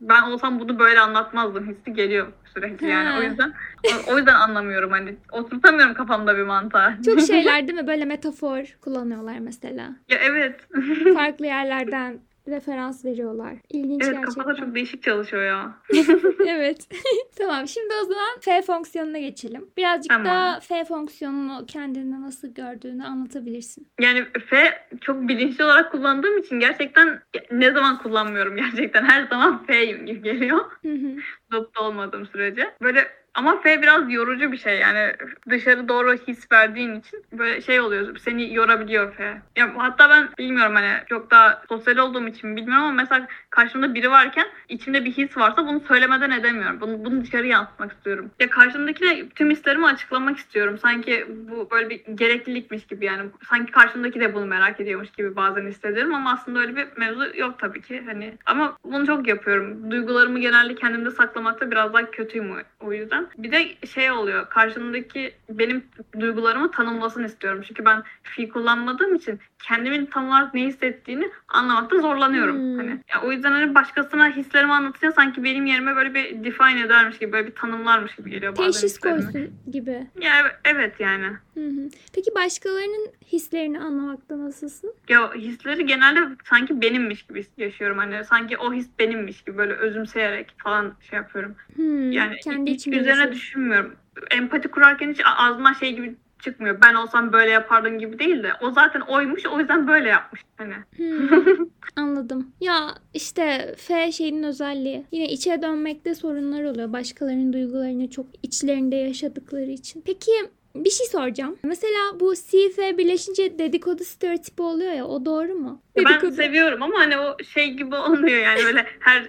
ben olsam bunu böyle anlatmazdım hissi geliyor sürekli yani Ha. o yüzden o, o yüzden anlamıyorum hani oturtamıyorum kafamda bir mantığa. Çok [laughs] şeyler değil mi? Böyle metafor kullanıyorlar mesela. ya evet. [laughs] Farklı yerlerden referans veriyorlar. İlginç evet gerçekten. kafada çok değişik çalışıyor ya. [laughs] [laughs] evet. [laughs] tamam şimdi o zaman F fonksiyonuna geçelim. Birazcık Tamam. daha F fonksiyonunu kendinde nasıl gördüğünü anlatabilirsin. Yani F çok bilinçli olarak kullandığım için gerçekten ne zaman kullanmıyorum gerçekten her zaman F'yim gibi geliyor. Hı hı. loop'ta olmadığım sürece. Böyle ama F biraz yorucu bir şey yani dışarı doğru his verdiğin için böyle şey oluyor seni yorabiliyor F. Ya hatta ben bilmiyorum hani çok daha sosyal olduğum için bilmiyorum ama mesela karşımda biri varken içimde bir his varsa bunu söylemeden edemiyorum. Bunu, bunu dışarı yansıtmak istiyorum. Ya karşımdakine tüm hislerimi açıklamak istiyorum. Sanki bu böyle bir gereklilikmiş gibi yani sanki karşımdaki de bunu merak ediyormuş gibi bazen hissediyorum ama aslında öyle bir mevzu yok tabii ki. Hani ama bunu çok yapıyorum. Duygularımı genelde kendimde saklamakta biraz daha kötüyüm o- o yüzden. Bir de şey oluyor. Karşımdaki benim duygularımı tanımlasın istiyorum. Çünkü ben fi kullanmadığım için kendimin tam olarak ne hissettiğini anlamakta zorlanıyorum. Hmm. Hani ya o yüzden hani başkasına hislerimi anlatınca sanki benim yerime böyle bir define edermiş gibi, böyle bir tanımlarmış gibi geliyor bazen Teşhis hislerimi. koysun gibi. Ya evet, yani. Hı hı. Peki başkalarının hislerini anlamakta nasılsın? Ya hisleri genelde sanki benimmiş gibi yaşıyorum. Hani sanki o his benimmiş gibi böyle özümseyerek falan şey yapıyorum. Hmm, Yani kendi hiç içinde üzerine düşünmüyorum. Empati kurarken hiç ağzımdan şey gibi çıkmıyor. Ben olsam böyle yapardım gibi değil de o zaten oymuş o yüzden böyle yapmış. Hani Hmm, anladım. Ya işte F şeyinin özelliği. Yine içe dönmekte sorunlar oluyor. Başkalarının duygularını çok içlerinde yaşadıkları için. Peki bir şey soracağım. Mesela bu C, F birleşince dedikodu stereotipi oluyor ya o doğru mu? ben Dedikodu. seviyorum ama hani o şey gibi olmuyor yani böyle her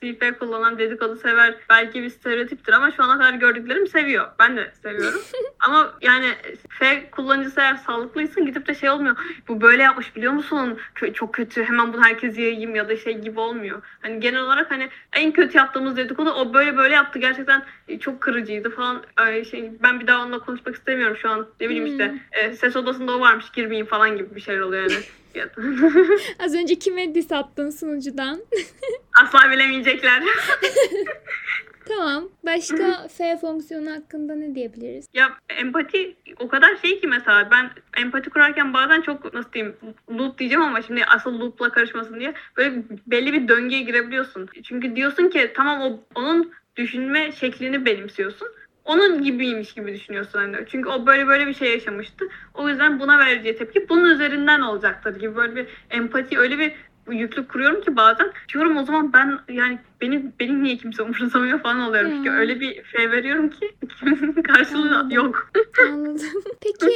CF kullanan dedikodu sever belki bir stereotiptir ama şu ana kadar gördüklerim seviyor. Ben de seviyorum. [laughs] ama yani F kullanıcısı eğer sağlıklıysa gidip de şey olmuyor. Bu böyle yapmış biliyor musun? Çok kötü. Hemen bunu herkes yayayım ya da şey gibi olmuyor. Hani genel olarak hani en kötü yaptığımız dedikodu o böyle böyle yaptı. Gerçekten çok kırıcıydı falan. Ay şey ben bir daha onunla konuşmak istemiyorum şu an. Ne bileyim işte e, ses odasında o varmış girmeyeyim falan gibi bir şeyler oluyor yani. [laughs] Ya- Az önce kime diss attın sunucudan? [laughs] Asla bilemeyecekler. [laughs] tamam. Başka F fonksiyonu hakkında ne diyebiliriz? ya empati o kadar şey ki mesela ben empati kurarken bazen çok nasıl diyeyim loop diyeceğim ama şimdi asıl loop'la karışmasın diye böyle belli bir döngüye girebiliyorsun. Çünkü diyorsun ki tamam o onun düşünme şeklini benimsiyorsun. Onun gibiymiş gibi düşünüyorsun hani. Çünkü o böyle böyle bir şey yaşamıştı. O yüzden buna vereceği tepki bunun üzerinden olacaktır gibi böyle bir empati öyle bir yüklük kuruyorum ki bazen diyorum o zaman ben yani benim benim niye kimse umursamıyor falan oluyorum. Çünkü Hmm. öyle bir şey veriyorum ki karşılığı Anladım. yok. Anladım. [laughs] Peki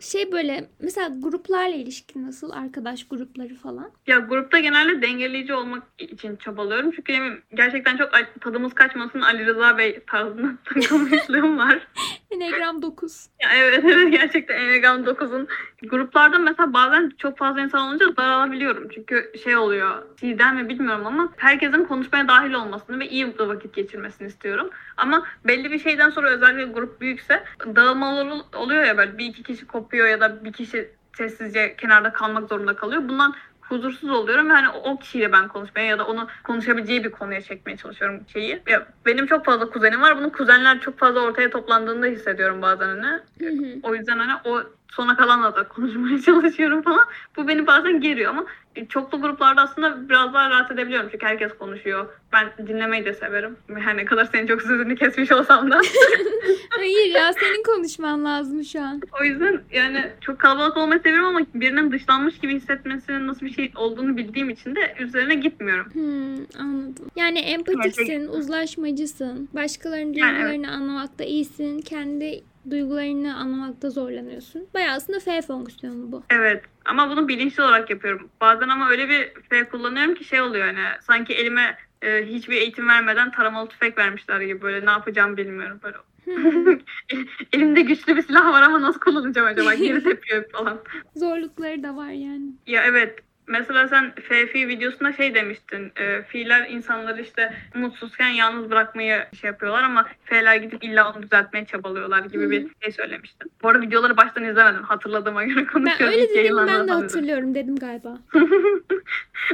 şey böyle mesela gruplarla ilişkin nasıl? Arkadaş grupları falan. Ya grupta genelde dengeleyici olmak için çabalıyorum. Çünkü benim gerçekten çok tadımız kaçmasın Ali Rıza Bey tarzında [laughs] takılmışlığım [laughs] var. Enneagram 9. Ya evet evet gerçekten Enneagram 9'un gruplarda mesela bazen çok fazla insan olunca daralabiliyorum. Çünkü şey oluyor sizden mi bilmiyorum ama herkesin konuşmaya dahil olmasını ve iyi bir vakit geçirmesini istiyorum. Ama belli bir şeyden sonra özellikle grup büyükse dağılmalar ol- oluyor ya böyle bir iki kişi kopuyor ya da bir kişi sessizce kenarda kalmak zorunda kalıyor. Bundan huzursuz oluyorum ve hani o kişiyle ben konuşmaya ya da onu konuşabileceği bir konuya çekmeye çalışıyorum şeyi. Ya benim çok fazla kuzenim var. Bunun kuzenler çok fazla ortaya toplandığında hissediyorum bazen hani. Hı hı. O yüzden hani o sona kalanla da konuşmaya [laughs] çalışıyorum falan. Bu beni bazen geriyor ama çoklu gruplarda aslında biraz daha rahat edebiliyorum. Çünkü herkes konuşuyor. Ben dinlemeyi de severim. Her ne kadar senin çok sözünü kesmiş olsam da. [laughs] Hayır ya senin konuşman lazım şu an. o yüzden yani çok kalabalık olmayı seviyorum ama birinin dışlanmış gibi hissetmesinin nasıl bir şey olduğunu bildiğim için de üzerine gitmiyorum. Hmm, anladım. Yani empatiksin, uzlaşmacısın. Başkalarının Yani duygularını anlamakta iyisin. Kendi duygularını anlamakta zorlanıyorsun. Bayağı aslında F fonksiyonu bu. Evet ama bunu bilinçli olarak yapıyorum. Bazen ama öyle bir şey kullanıyorum ki şey oluyor hani sanki elime e, hiçbir eğitim vermeden taramalı tüfek vermişler gibi böyle ne yapacağımı bilmiyorum böyle. [laughs] Elimde güçlü bir silah var ama nasıl kullanacağım acaba? Geri [laughs] tepiyor falan. Zorlukları da var yani. Ya evet. Mesela sen FFI videosunda şey demiştin. E, fiiller insanları işte mutsuzken yalnız bırakmayı şey yapıyorlar ama F'ler gidip illa onu düzeltmeye çabalıyorlar gibi Hı hı. bir şey söylemiştin. Bu arada videoları baştan izlemedim. Hatırladığıma göre Ben konuşuyorum. öyle İlk dediğimi ben de hatırlıyorum dedim galiba. [laughs]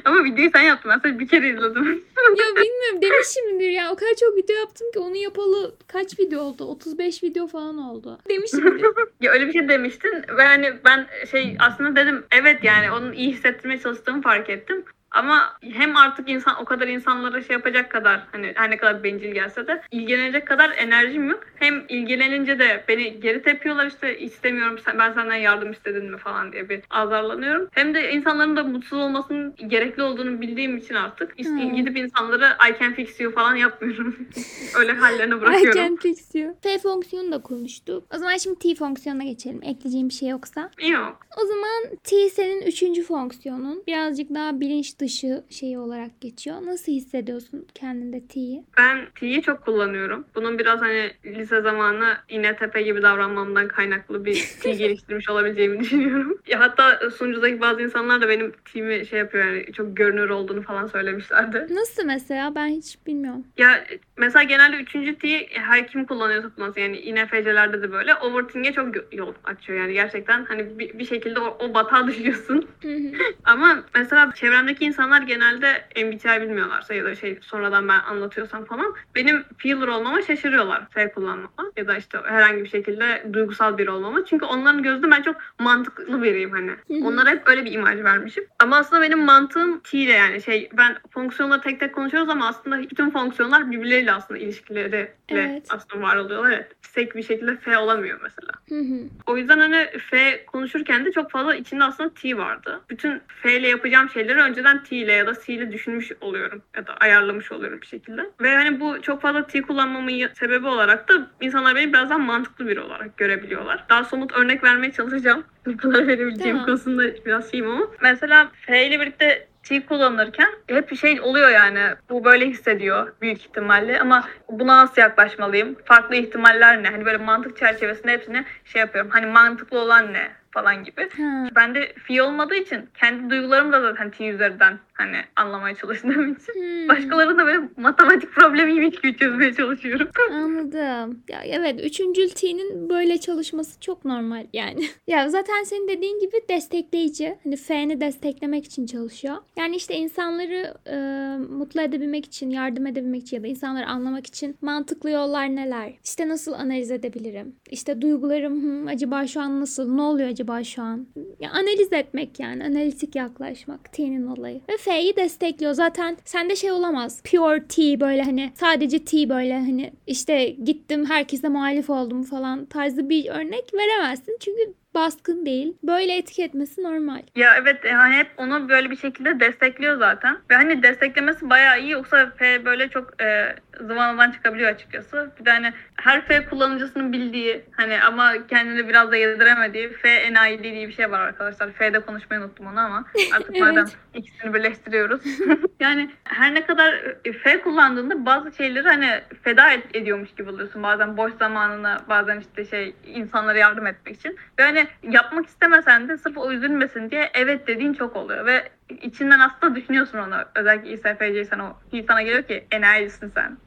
Ama videoyu sen yaptın. Ben sadece bir kere izledim. [laughs] ya bilmiyorum demişimdir ya. O kadar çok video yaptım ki onu yapalı kaç video oldu? 35 video falan oldu. Demişimdir. [laughs] ya öyle bir şey demiştin ve hani ben şey aslında dedim evet yani onun iyi hissettirmeye çalıştığımı fark ettim. Ama hem artık insan o kadar insanlara şey yapacak kadar hani her ne kadar bencil gelse de ilgilenecek kadar enerjim yok. Hem ilgilenince de beni geri tepiyorlar işte istemiyorum sen, ben senden yardım istedin mi falan diye bir azarlanıyorum. Hem de insanların da mutsuz olmasının gerekli olduğunu bildiğim için artık işte Hmm. gidip insanları I can fix you falan yapmıyorum. [laughs] Öyle hallerine I bırakıyorum. can fix you. F fonksiyonu da konuştuk. O zaman şimdi T fonksiyonuna geçelim. Ekleyeceğim bir şey yoksa. Yok. O zaman T senin üçüncü fonksiyonun. Birazcık daha bilinç dışı şeyi olarak geçiyor. Nasıl hissediyorsun kendinde T'yi? Ben T'yi çok kullanıyorum. Bunun biraz hani lise zamanı iğne tepe gibi davranmamdan kaynaklı bir T [laughs] geliştirmiş olabileceğimi düşünüyorum. Ya hatta sunucudaki bazı insanlar da benim T'mi şey yapıyor yani çok görünür olduğunu falan söylemişlerdi. Nasıl mesela? Ben hiç bilmiyorum. Ya mesela genelde üçüncü T'yi her kim kullanıyorsa kullansın. Yani INFC'lerde de böyle overthink'e çok yol açıyor yani gerçekten. Hani bir, bir şekilde o, o batağa düşüyorsun. [laughs] Ama mesela çevremdeki insanlar genelde MBTI bilmiyorlarsa ya da şey sonradan ben anlatıyorsam falan benim feeler olmama şaşırıyorlar F kullanmama ya da işte herhangi bir şekilde duygusal biri olmama. Çünkü onların gözünde ben çok mantıklı biriyim hani. Onlara hep öyle bir imaj vermişim. Ama aslında benim mantığım T ile yani şey ben fonksiyonları tek tek konuşuyoruz ama aslında bütün fonksiyonlar birbirleriyle aslında ilişkileriyle Evet. aslında var oluyorlar. Evet. Tek bir şekilde F olamıyor mesela. Hı hı. O yüzden hani F konuşurken de çok fazla içinde aslında T vardı. Bütün F ile yapacağım şeyleri önceden T ile ya da C ile düşünmüş oluyorum ya da ayarlamış oluyorum bir şekilde. Ve hani bu çok fazla T kullanmamın sebebi olarak da insanlar beni biraz daha mantıklı biri olarak görebiliyorlar. Daha somut örnek vermeye çalışacağım. [laughs] Ne kadar verebileceğim konusunda biraz şeyim ama. Mesela F ile birlikte T kullanırken hep bir şey oluyor yani. Bu böyle hissediyor büyük ihtimalle ama buna nasıl yaklaşmalıyım? Farklı ihtimaller ne? Hani böyle mantık çerçevesinde hepsini şey yapıyorum. Hani mantıklı olan ne? Falan gibi. Ha. Bende fi olmadığı için kendi duygularımı da zaten T üzerinden hani anlamaya çalıştığım için. Hmm. Başkalarının da böyle matematik problemiymiş gibi çözmeye çalışıyorum. [laughs] Anladım. Ya evet üçüncül T'nin böyle çalışması çok normal yani. [laughs] ya zaten senin dediğin gibi destekleyici. Hani F'ni desteklemek için çalışıyor. Yani işte insanları e, mutlu edebilmek için, yardım edebilmek için ya da insanları anlamak için mantıklı yollar neler? İşte nasıl analiz edebilirim? İşte duygularım "Hmm, acaba şu an nasıl? Ne oluyor acaba şu an? Ya analiz etmek yani. Analitik yaklaşmak T'nin olayı. Ve F'yi destekliyor. Zaten sende şey olamaz. Pure T böyle hani sadece T böyle hani işte gittim herkese muhalif oldum falan tarzı bir örnek veremezsin. Çünkü baskın değil. Böyle etki etmesi normal. Ya evet yani hep onu böyle bir şekilde destekliyor zaten. Ve hani desteklemesi bayağı iyi yoksa F böyle çok e, zıvanadan çıkabiliyor açıkçası. Bir de hani her F kullanıcısının bildiği hani ama kendini biraz da yediremediği F enayiliği diye bir şey var arkadaşlar. F'de konuşmayı unuttum onu ama [laughs] artık Evet. madem ikisini birleştiriyoruz. [laughs] yani her ne kadar F kullandığında bazı şeyleri hani feda et- ediyormuş gibi oluyorsun. Bazen boş zamanını bazen işte şey insanlara yardım etmek için. Ve hani yapmak istemesen de sırf o üzülmesin diye evet dediğin çok oluyor ve içinden aslında düşünüyorsun onu. Özellikle İSFC sen o iyi sana geliyor ki enerjisin sen.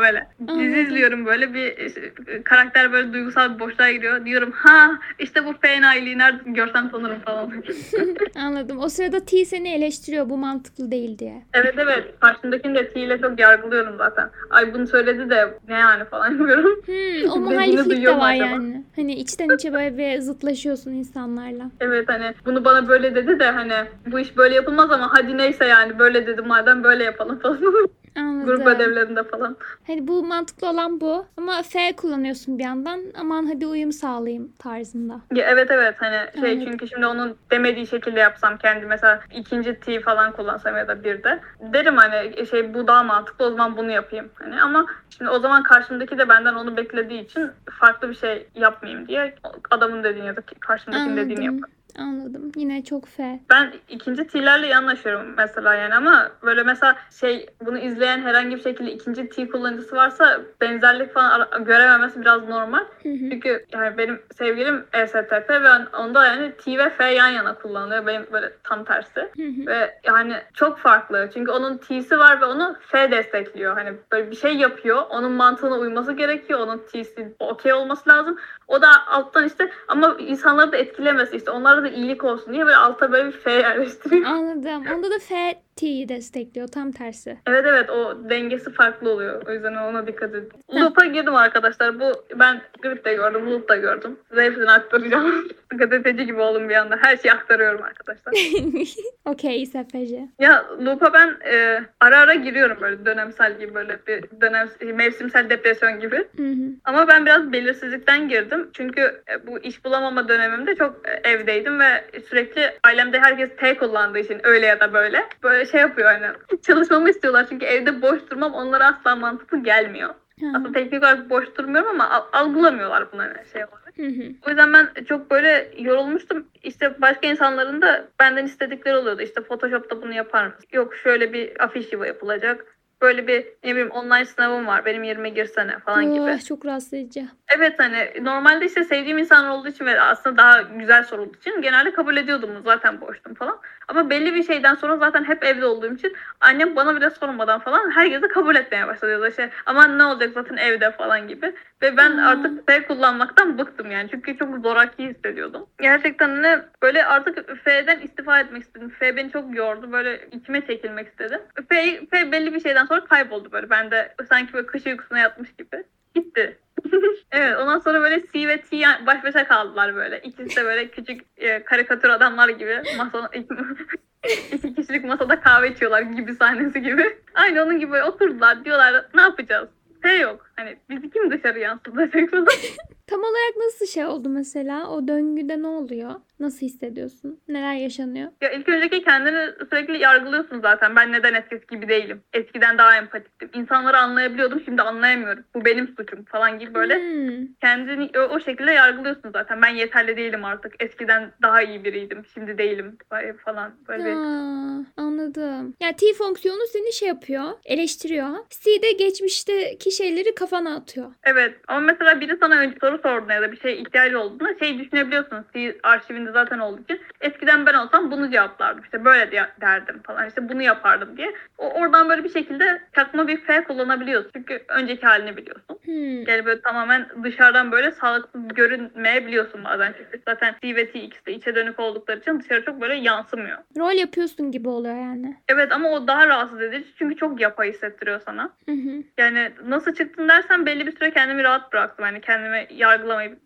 Böyle. Dizi izliyorum böyle bir işte, karakter böyle duygusal bir boşluğa giriyor. Diyorum ha işte bu fenayliği nerede görsem sanırım falan. [laughs] Anladım. O sırada T seni eleştiriyor bu mantıklı değil diye. evet evet. Karşımdakini de T ile çok yargılıyorum zaten. Ay bunu söyledi de ne yani falan yapıyorum. Hmm, o muhaliflik de var acaba? yani. Hani içten içe böyle bir zıtlaşıyorsun insanlarla. Evet hani bunu bana böyle dedi de hani bu iş böyle yapılmaz ama hadi neyse yani böyle dedi madem böyle yapalım falan. [laughs] Anladım. Grup ödevlerinde falan. Hani bu mantıklı olan bu. Ama F kullanıyorsun bir yandan. Aman hadi uyum sağlayayım tarzında. Ya evet evet hani şey Evet. çünkü şimdi onun demediği şekilde yapsam kendi mesela ikinci T falan kullansam ya da bir de derim hani şey bu daha mantıklı o zaman bunu yapayım hani ama şimdi o zaman karşımdaki de benden onu beklediği için farklı bir şey yapmayayım diye adamın dediğini ya da karşımdakinin dediğini Anladım. yaparım. Anladım. Yine çok F. Ben ikinci T'lerle iyi anlaşıyorum mesela yani ama böyle mesela şey bunu izleyen herhangi bir şekilde ikinci T kullanıcısı varsa benzerlik falan görememesi biraz normal. Hı hı. Çünkü yani benim sevgilim ESTP ve onda yani T ve F yan yana kullanılıyor. Benim böyle tam tersi. Hı hı. Ve yani çok farklı. Çünkü onun T'si var ve onu F destekliyor. Hani böyle bir şey yapıyor. Onun mantığına uyması gerekiyor. Onun T'si okey olması lazım. O da alttan işte ama insanları da etkilemesi işte. Onlara da iyilik olsun diye böyle alta böyle bir F yerleştiriyor. Anladım. Onda da F T'yi destekliyor. Tam tersi. Evet evet o dengesi farklı oluyor. O yüzden ona dikkat edin. Loop'a girdim arkadaşlar. Bu ben Grip de gördüm, Loop da gördüm. Size hepsini aktaracağım. [laughs] Gazeteci gibi oldum bir anda. Her şeyi aktarıyorum arkadaşlar. [laughs] Okey SFC. ya Loop'a ben e, ara ara giriyorum böyle dönemsel gibi böyle bir dönem mevsimsel depresyon gibi. Hı hı. Ama ben biraz belirsizlikten girdim. Çünkü e, bu iş bulamama dönemimde çok e, evdeydim ve sürekli ailemde herkes T kullandığı için öyle ya da böyle. Böyle şey yapıyor hani çalışmamı istiyorlar çünkü evde boş durmam onlara asla mantıklı gelmiyor. Ha. Aslında teknik olarak boş durmuyorum ama al- algılamıyorlar bunu hani şey olarak. Hı hı. O yüzden ben çok böyle yorulmuştum. İşte başka insanların da benden istedikleri oluyordu. İşte Photoshop'ta bunu yapar mısın? Yok şöyle bir afiş yuva yapılacak. Böyle bir ne bileyim online sınavım var. Benim yerime girsene falan gibi. Oh, çok rahatsız edici. Evet hani normalde işte sevdiğim insanlar olduğu için ve aslında daha güzel sorulduğu için genelde kabul ediyordum. Zaten boştum falan. Ama belli bir şeyden sonra zaten hep evde olduğum için annem bana bile sormadan falan herkese kabul etmeye başladı. Ya da şey aman ne olacak zaten evde falan gibi. Ve ben Hmm. artık F kullanmaktan bıktım yani. Çünkü çok zoraki hissediyordum. Gerçekten ne böyle artık F'den istifa etmek istedim. F beni çok yordu. Böyle içime çekilmek istedim. F, F belli bir şeyden sonra kayboldu böyle. Ben de sanki böyle kış uykusuna yatmış gibi. Gitti. [laughs] evet ondan sonra böyle C ve T baş başa kaldılar böyle. İkisi de böyle küçük e, karikatür adamlar gibi masa [laughs] iki kişilik masada kahve içiyorlar gibi sahnesi gibi. Aynı onun gibi oturdular diyorlar ne yapacağız? Şey yok. Hani bizi kim dışarı yansıtacak. [laughs] Tam olarak nasıl şey oldu mesela? O döngüde ne oluyor? Nasıl hissediyorsun? Neler yaşanıyor? Ya ilk önceki kendini sürekli yargılıyorsun zaten. Ben neden eskisi gibi değilim? Eskiden daha empatiktim. İnsanları anlayabiliyordum şimdi anlayamıyorum. Bu benim suçum falan gibi böyle Hmm. kendini o, o şekilde yargılıyorsun zaten. Ben yeterli değilim artık. Eskiden daha iyi biriydim. Şimdi değilim falan. Böyle bir... Aa, anladım. Yani T fonksiyonu seni şey yapıyor, eleştiriyor. C de geçmişteki şeyleri kafana atıyor. Evet ama mesela biri sana önce soru sorduğunda ya da bir şey ihtiyacı olduğunda şey düşünebiliyorsun. C arşivinde zaten olduğu için. Eskiden ben olsam bunu cevaplardım. İşte böyle de- derdim falan. İşte bunu yapardım diye. O, oradan böyle bir şekilde çakma bir F kullanabiliyorsun. Çünkü önceki halini biliyorsun. Hmm. Yani böyle tamamen dışarıdan böyle sağlıksız görünmeyebiliyorsun bazen. Çünkü zaten C ve T ikisi de içe dönük oldukları için dışarı çok böyle yansımıyor. Rol yapıyorsun gibi oluyor yani. Evet ama o daha rahatsız edici çünkü çok yapay hissettiriyor sana. Hı hı. Yani nasıl çıktın dersen belli bir süre kendimi rahat bıraktım. Hani kendimi yargılamayıp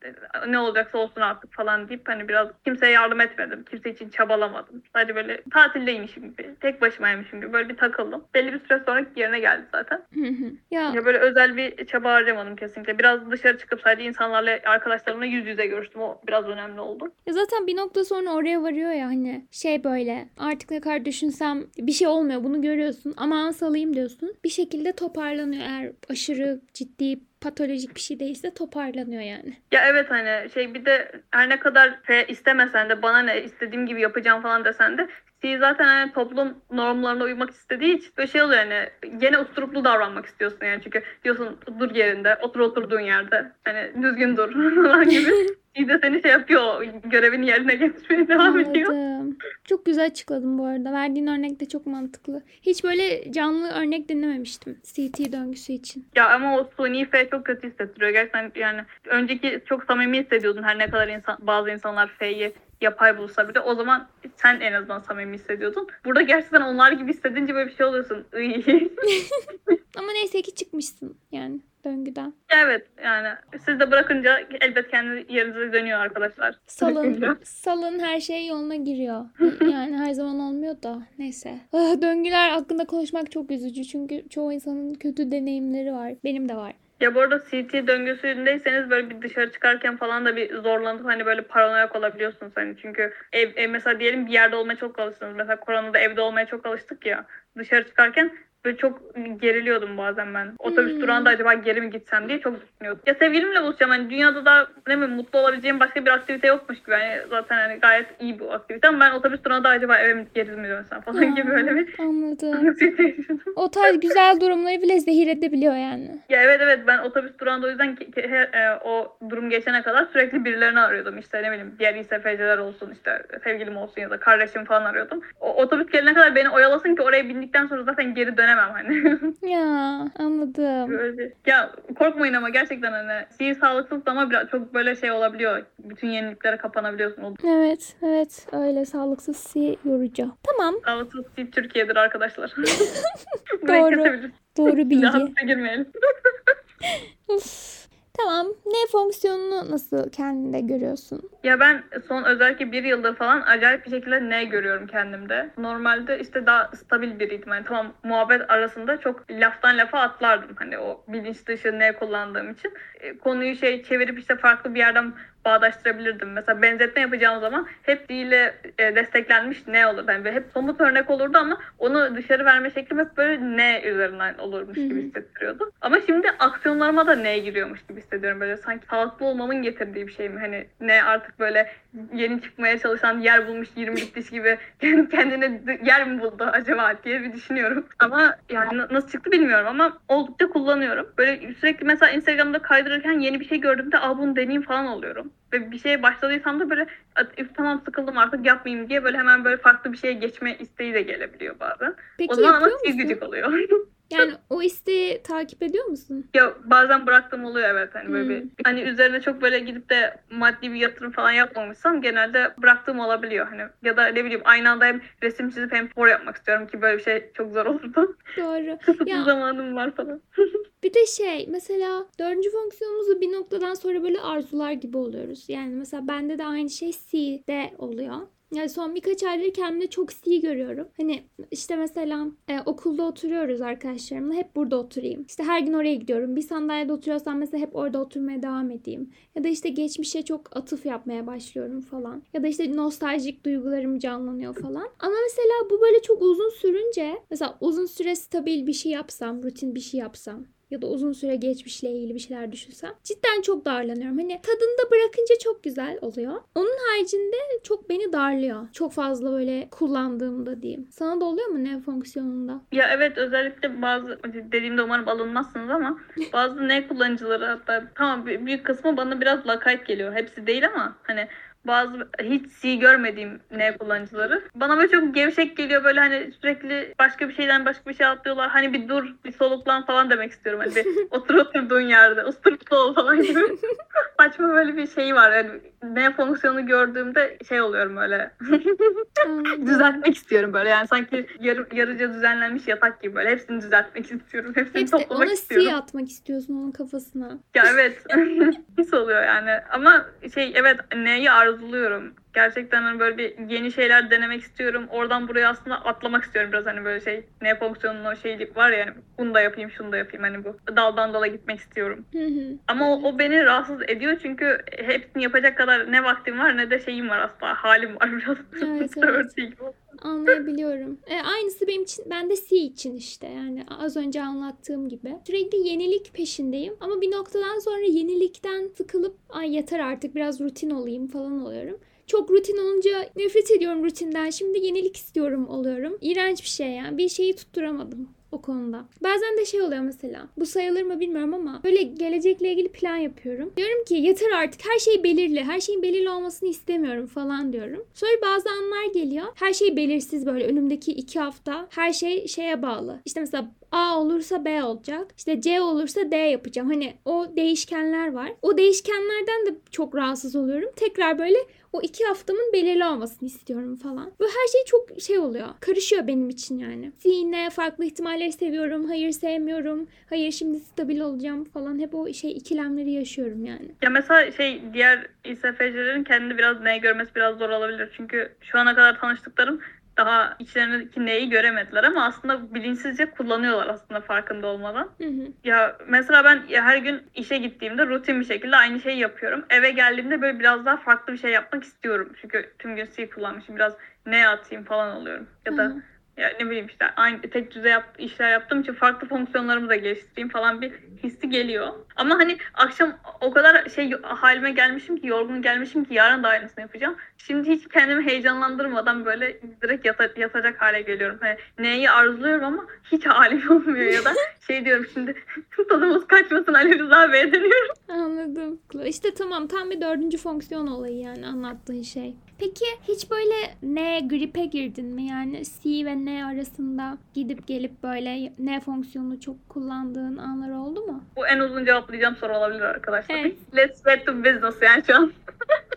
ne olacaksa olsun artık falan deyip hani biraz kimseye yardım etmedim. Kimse için çabalamadım. Sadece böyle tatildeymişim gibi, tek başımaymışım gibi böyle bir takıldım. Belli bir süre sonra yerine geldi zaten. Ya Ya böyle özel bir çaba harcamadım kesinlikle. Biraz dışarı çıkıp sadece insanlarla, arkadaşlarımla yüz yüze görüştüm. O biraz önemli oldu. Ya zaten bir nokta sonra oraya varıyor ya hani şey böyle artık ne kadar düşünsem bir şey olmuyor bunu görüyorsun aman salayım diyorsun. Bir şekilde toparlanıyor eğer aşırı ciddi patolojik bir şey değilse toparlanıyor yani. Ya evet hani şey bir de her ne kadar istemesen de bana ne istediğim gibi yapacağım falan desen de C zaten hani toplum normlarına uymak istediği için böyle şey oluyor hani gene usturuplu davranmak istiyorsun yani çünkü diyorsun dur yerinde otur oturduğun yerde hani düzgün dur [laughs] falan gibi. [laughs] C de seni şey yapıyor. Görevini yerine getirmeye devam ediyor. Anladım. Çok güzel açıkladın bu arada. Verdiğin örnek de çok mantıklı. Hiç böyle canlı örnek dinlememiştim CT döngüsü için. Ya ama o suni F çok kötü hissettiriyor. Gerçekten yani önceki çok samimi hissediyordun her ne kadar insan, bazı insanlar F'yi yapay bulsa bile o zaman sen en azından samimi hissediyordun. Burada gerçekten onlar gibi hissedince böyle bir şey oluyorsun. [laughs] Ama neyse ki çıkmışsın yani döngüden. evet yani siz de bırakınca elbet kendi yerinize dönüyor arkadaşlar. Salın, salın her şey yoluna giriyor. [laughs] Yani her zaman olmuyor da neyse. Ah, döngüler hakkında konuşmak çok üzücü çünkü çoğu insanın kötü deneyimleri var. Benim de var. Ya bu arada CT döngüsündeyseniz böyle bir dışarı çıkarken falan da bir zorlanıp hani böyle paranoyak olabiliyorsunuz hani çünkü ev, ev mesela diyelim bir yerde olmaya çok alıştınız. Mesela koronada evde olmaya çok alıştık ya. Dışarı çıkarken böyle çok geriliyordum bazen ben. Otobüs Hmm. durağında acaba geri mi gitsem diye çok düşünüyordum. Ya sevgilimle buluşacağım hani dünyada da ne bileyim mutlu olabileceğim başka bir aktivite yokmuş gibi. Yani zaten hani gayet iyi bu aktivite ama ben otobüs durağında acaba eve mi geri mi dönsem falan gibi böyle bir Anladım. [laughs] O tarz güzel durumları bile zehir edebiliyor yani. Ya evet evet ben otobüs durağında o yüzden ki- ki- e, o durum geçene kadar sürekli birilerini arıyordum. İşte ne bileyim diğer İSFC'ler olsun işte sevgilim olsun ya da kardeşim falan arıyordum. O, otobüs gelene kadar beni oyalasın ki oraya bindikten sonra zaten geri dönemem hani. [laughs] Ya anladım. Böyle ya korkmayın ama gerçekten hani sihir sağlıksız ama biraz çok böyle şey olabiliyor. Bütün yeniliklere kapanabiliyorsun. Evet, evet. Öyle sağlıksız, si yorucu. Tamam, sağlıksız sihir Türkiye'dir arkadaşlar. [laughs] Doğru. Doğru bilgi. Da girmeyelim. [laughs] Uf. Tamam. Ne fonksiyonunu nasıl kendinde görüyorsun? Ya ben son özellikle bir yıldır falan acayip bir şekilde ne görüyorum kendimde. Normalde işte daha stabil biriydim. Yani tamam muhabbet arasında çok laftan lafa atlardım. Hani o bilinç dışı ne kullandığım için. E, konuyu şey çevirip işte farklı bir yerden bağdaştırabilirdim. Mesela benzetme yapacağım zaman hep dille e, desteklenmiş ne olur. Yani hep somut örnek olurdu ama onu dışarı verme şeklim hep böyle ne üzerinden olurmuş gibi hissettiriyordu. Ama şimdi aksiyonlarıma da ne giriyormuş gibi hissediyorum. Böyle sanki sağlıklı olmamın getirdiği bir şey mi? Hani ne artık böyle yeni çıkmaya çalışan yer bulmuş 20'lik diş gibi [laughs] kendi kendine yer mi buldu acaba diye bir düşünüyorum. Ama yani na- nasıl çıktı bilmiyorum ama oldukça kullanıyorum. Böyle sürekli mesela Instagram'da kaydırırken yeni bir şey gördüğümde aa bunu deneyeyim falan oluyorum. Ve bir şeye başladıysam da böyle "At- üf, tamam sıkıldım artık yapmayayım diye böyle hemen böyle farklı bir şeye geçme isteği de gelebiliyor bazen. Peki o zaman ama oluyor. [laughs] Yani o isteği takip ediyor musun? Ya bazen bıraktığım oluyor evet hani böyle bir Hmm. hani üzerine çok böyle gidip de maddi bir yatırım falan yapmamışsam genelde bıraktığım olabiliyor hani ya da ne bileyim aynı anda hem resim çizip hem spor yapmak istiyorum ki böyle bir şey çok zor olurdu. Doğru. [laughs] Kısıtlı Ya- zamanım var falan. [laughs] Bir de şey mesela dördüncü fonksiyonumuzda bir noktadan sonra böyle arzular gibi oluyoruz. Yani mesela bende de aynı şey C'de oluyor. Yani son birkaç aydır kendimde çok C görüyorum. Hani işte mesela e, okulda oturuyoruz arkadaşlarımla. Hep burada oturayım. İşte her gün oraya gidiyorum. Bir sandalyede oturuyorsam mesela hep orada oturmaya devam edeyim. Ya da işte geçmişe çok atıf yapmaya başlıyorum falan. Ya da işte nostaljik duygularım canlanıyor falan. Ama mesela bu böyle çok uzun sürünce mesela uzun süre stabil bir şey yapsam, rutin bir şey yapsam ya da uzun süre geçmişle ilgili bir şeyler düşünsem cidden çok darlanıyorum. Hani tadında bırakınca çok güzel oluyor. Onun haricinde çok beni darlıyor. Çok fazla böyle kullandığımda diyeyim. Sana da oluyor mu ne fonksiyonunda? Ya evet özellikle bazı dediğimde umarım alınmazsınız ama [laughs] bazı ne kullanıcıları hatta tamam büyük kısmı bana biraz lakayt geliyor. Hepsi değil ama hani bazı hiç C görmediğim ne kullanıcıları. Bana böyle çok gevşek geliyor böyle hani sürekli başka bir şeyden başka bir şey atlıyorlar. Hani bir dur bir soluklan falan demek istiyorum. Hani bir [laughs] otur oturduğun yerde usturuplu ol falan gibi. [laughs] Saçma böyle bir şey var. Yani ne fonksiyonu gördüğümde şey oluyorum böyle. [laughs] Düzeltmek istiyorum böyle. Yani sanki yarı, yarıca düzenlenmiş yatak gibi böyle. Hepsini düzeltmek istiyorum. Hepsini Hepsi toplamak ona istiyorum. C atmak istiyorsun onun kafasına. Ya evet. His oluyor yani. Ama şey evet neyi arzuluyorum. Gerçekten hani böyle bir yeni şeyler denemek istiyorum. Oradan buraya aslında atlamak istiyorum biraz hani böyle şey ne fonksiyonun o şeylik var ya hani bunu da yapayım şunu da yapayım hani bu daldan dala gitmek istiyorum. Hı hı. Ama o, o beni rahatsız ediyor çünkü hepsini yapacak kadar ne vaktim var ne de şeyim var aslında halim var biraz. [laughs] Evet, değil. Anlayabiliyorum. E, aynısı benim için, ben de C için işte. Yani az önce anlattığım gibi. Sürekli yenilik peşindeyim. Ama bir noktadan sonra yenilikten sıkılıp ay yeter artık biraz rutin olayım falan oluyorum. Çok rutin olunca nefret ediyorum rutinden. Şimdi yenilik istiyorum oluyorum. İğrenç bir şey yani. Bir şeyi tutturamadım. O konuda. Bazen de şey oluyor mesela. Bu sayılır mı bilmiyorum ama böyle gelecekle ilgili plan yapıyorum. Diyorum ki yeter artık her şey belirli. Her şeyin belirli olmasını istemiyorum falan diyorum. Sonra bazı anlar geliyor. Her şey belirsiz böyle önümdeki iki hafta. Her şey şeye bağlı. İşte mesela A olursa B olacak. İşte C olursa D yapacağım. Hani o değişkenler var. O değişkenlerden de çok rahatsız oluyorum. Tekrar böyle o iki haftamın belirli olmasını istiyorum falan. Bu her şey çok şey oluyor. Karışıyor benim için yani. Yine farklı ihtimalleri seviyorum. Hayır sevmiyorum. Hayır şimdi stabil olacağım falan. Hep o şey ikilemleri yaşıyorum yani. Ya mesela şey diğer İSFC'lerin kendini biraz neye görmesi biraz zor olabilir. Çünkü şu ana kadar tanıştıklarım daha içlerindeki neyi göremediler ama aslında bilinçsizce kullanıyorlar aslında farkında olmadan. Hı hı. Ya mesela ben ya her gün işe gittiğimde rutin bir şekilde aynı şeyi yapıyorum. Eve geldiğimde böyle biraz daha farklı bir şey yapmak istiyorum. Çünkü tüm gün C kullanmışım biraz ne atayım falan oluyorum. Ya da Hı. ya ne bileyim işte aynı tek düze yap, işler yaptığım için farklı fonksiyonlarımı da geliştireyim falan bir hissi geliyor. Ama hani akşam o kadar şey halime gelmişim ki yorgun gelmişim ki yarın da aynısını yapacağım. Şimdi hiç kendimi heyecanlandırmadan böyle direkt yata- yatacak hale geliyorum. Hani neyi arzuluyorum ama hiç halim [laughs] olmuyor ya da şey diyorum şimdi [laughs] tadımız kaçmasın Ali Rıza Bey'e deniyorum. Anladım. İşte tamam tam bir dördüncü fonksiyon olayı yani anlattığın şey. Peki hiç böyle ne gripe girdin mi? Yani C ve N arasında gidip gelip böyle ne fonksiyonu çok kullandığın anlar oldu mu? Bu en uzun cevaplayacağım soru olabilir arkadaşlar. Evet. Let's get to business yani şu an.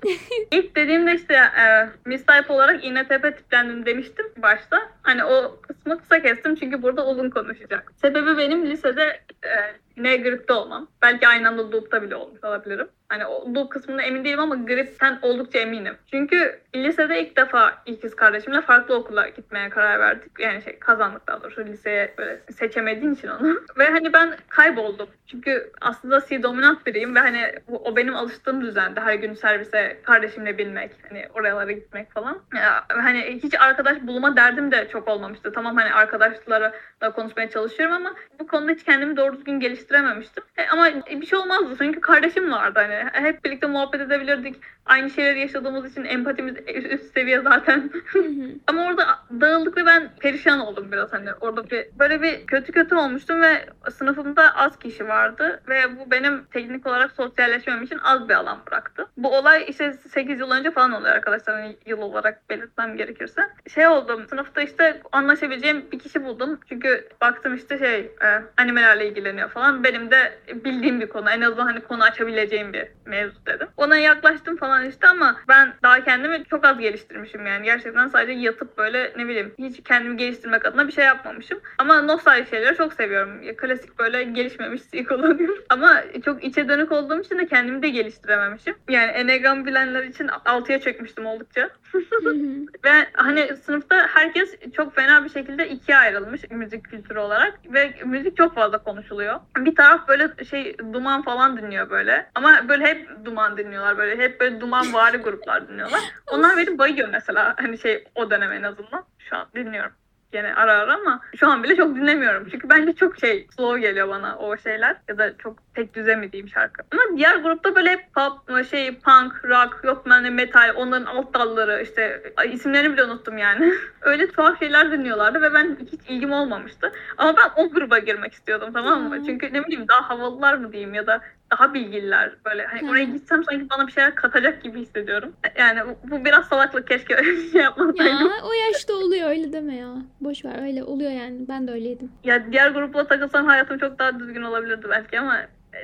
[laughs] İlk dediğimde işte e, mistype olarak INTP tiplendim demiştim başta. Hani o kısmı kısa kestim çünkü burada uzun konuşacak. Sebebi benim lisede e, ne gripte olmam. Belki aynı anda loop'ta bile olmuş olabilirim. Hani o loop kısmında emin değilim ama gripten oldukça eminim. Çünkü lisede ilk defa ikiz kardeşimle farklı okula gitmeye karar verdik. Yani şey kazandık daha doğrusu liseye böyle seçemediğin için onu. [laughs] ve hani ben kayboldum. Çünkü aslında C dominant biriyim ve hani bu, o benim alıştığım düzende her gün servise kardeşimle binmek, hani oralara gitmek falan. Ya, hani hiç arkadaş bulma derdim de çok olmamıştı. Tamam hani arkadaşlara da konuşmaya çalışıyorum ama bu konuda hiç kendimi doğru düzgün geliştirememiştim. E, ama bir şey olmazdı çünkü kardeşim vardı hani. Hep birlikte muhabbet edebilirdik. Aynı şeyleri yaşadığımız için empatimiz üst seviye zaten. [laughs] Ama orada dağıldık ve ben perişan oldum biraz hani orada bir böyle bir kötü kötü olmuştum ve sınıfımda az kişi vardı ve bu benim teknik olarak sosyalleşmem için az bir alan bıraktı. Bu olay işte 8 yıl önce falan oluyor arkadaşlar hani yıl olarak belirtmem gerekirse. Şey oldum sınıfta işte anlaşabileceğim bir kişi buldum. Çünkü baktım işte şey e, animelerle ilgileniyor falan. Benim de bildiğim bir konu en azından hani konu açabileceğim bir mevzu dedim. Ona yaklaştım falan işte ama ben daha kendimi çok az geliştirmişim yani. Gerçekten sadece yatıp böyle ne bileyim hiç kendimi geliştirmek adına bir şey yapmamışım. Ama nostalji şeyleri çok seviyorum. Ya, klasik böyle gelişmemiş kullanıyorum. [laughs] Ama çok içe dönük olduğum için de kendimi de geliştirememişim. Yani Enneagram bilenler için altıya çökmüştüm oldukça. [laughs] Ve hani sınıfta herkes çok fena bir şekilde ikiye ayrılmış müzik kültürü olarak ve müzik çok fazla konuşuluyor. Bir taraf böyle şey duman falan dinliyor böyle ama böyle hep duman dinliyorlar böyle hep böyle duman vari gruplar dinliyorlar. [laughs] Onlar beni bayıyor mesela hani şey o dönem en azından şu an dinliyorum gene ara ara ama şu an bile çok dinlemiyorum. Çünkü bence çok şey slow geliyor bana o şeyler ya da çok tek düze mi diyeyim şarkı. Ama diğer grupta böyle hep pop, şey punk, rock, yok yani metal, onların alt dalları işte ay, isimlerini bile unuttum yani. [laughs] Öyle tuhaf şeyler dinliyorlardı ve ben hiç ilgim olmamıştı. Ama ben o gruba girmek istiyordum tamam mı? Hmm. Çünkü ne bileyim daha havalılar mı diyeyim ya da daha bilgililer böyle hani oraya gitsem sanki bana bir şeyler katacak gibi hissediyorum. Yani bu, bu biraz salaklık keşke öyle bir şey yapmasaydım. Ya o yaşta oluyor öyle deme ya. Boş ver öyle oluyor yani. Ben de öyleydim. Ya diğer grupla takılsam hayatım çok daha düzgün olabilirdi belki ama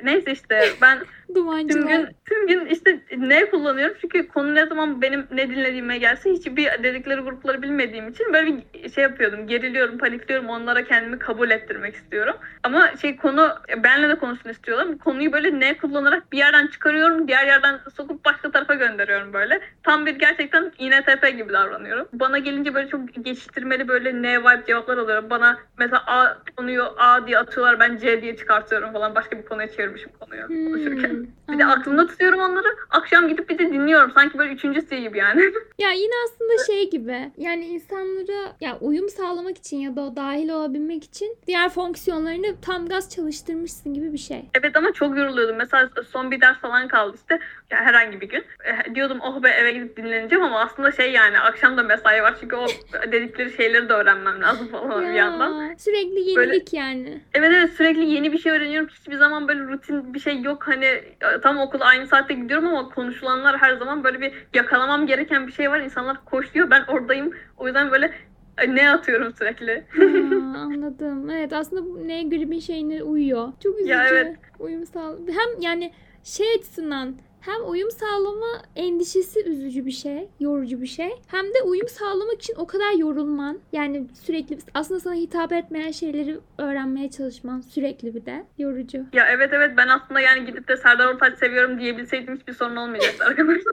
neyse işte ben [laughs] tüm gün tüm gün işte ne kullanıyorum? Çünkü konu ne zaman benim ne dinlediğime gelse hiçbir dedikleri grupları bilmediğim için böyle bir şey yapıyordum. Geriliyorum panikliyorum. Onlara kendimi kabul ettirmek istiyorum. Ama şey konu benle de konuşsun istiyorlar konuyu böyle ne kullanarak bir yerden çıkarıyorum diğer yerden sokup başka tarafa gönderiyorum böyle. Tam bir gerçekten INTP gibi davranıyorum. Bana gelince böyle çok geçiştirmeli böyle ne vibe cevaplar alıyorum. Bana mesela A konuyu A diye atıyorlar ben C diye çıkartıyorum falan başka bir konuya çevirmişim konuyu konuşurken. Hmm, Bir de aklımda tutuyorum onları. Akşam gidip bir de dinliyorum. Sanki böyle üçüncüsü gibi yani. [laughs] Ya yine aslında şey gibi yani insanlara ya uyum sağlamak için ya da o dahil olabilmek için diğer fonksiyonlarını tam gaz çalıştırmışsın gibi bir şey. evet ama çok yoruluyordum. Mesela son bir ders falan kaldı işte. Yani herhangi bir gün. e, diyordum oh be eve gidip dinleneceğim ama aslında şey yani akşam da mesai var çünkü o [laughs] dedikleri şeyleri de öğrenmem lazım falan bir yandan. Sürekli yenilik yani. Evet evet sürekli yeni bir şey öğreniyorum. Hiçbir zaman böyle rutin bir şey yok. Hani e, tam okula aynı saatte gidiyorum ama konuşulanlar her zaman böyle bir yakalamam gereken bir şey var. İnsanlar koşuyor ben oradayım. O yüzden böyle e, ne atıyorum sürekli. Ha, [laughs] anladım. Evet aslında bu ne gribin şeyine uyuyor. Çok üzücü. Ya evet. Uyum sağ hem yani şey açısından hem uyum sağlama endişesi üzücü bir şey, yorucu bir şey. Hem de uyum sağlamak için o kadar yorulman. Yani sürekli aslında sana hitap etmeyen şeyleri öğrenmeye çalışman sürekli bir de yorucu. Ya evet evet ben aslında yani gidip de Serdar Ortaç seviyorum diyebilseydim hiçbir sorun olmayacaktı [laughs] arkadaşlar.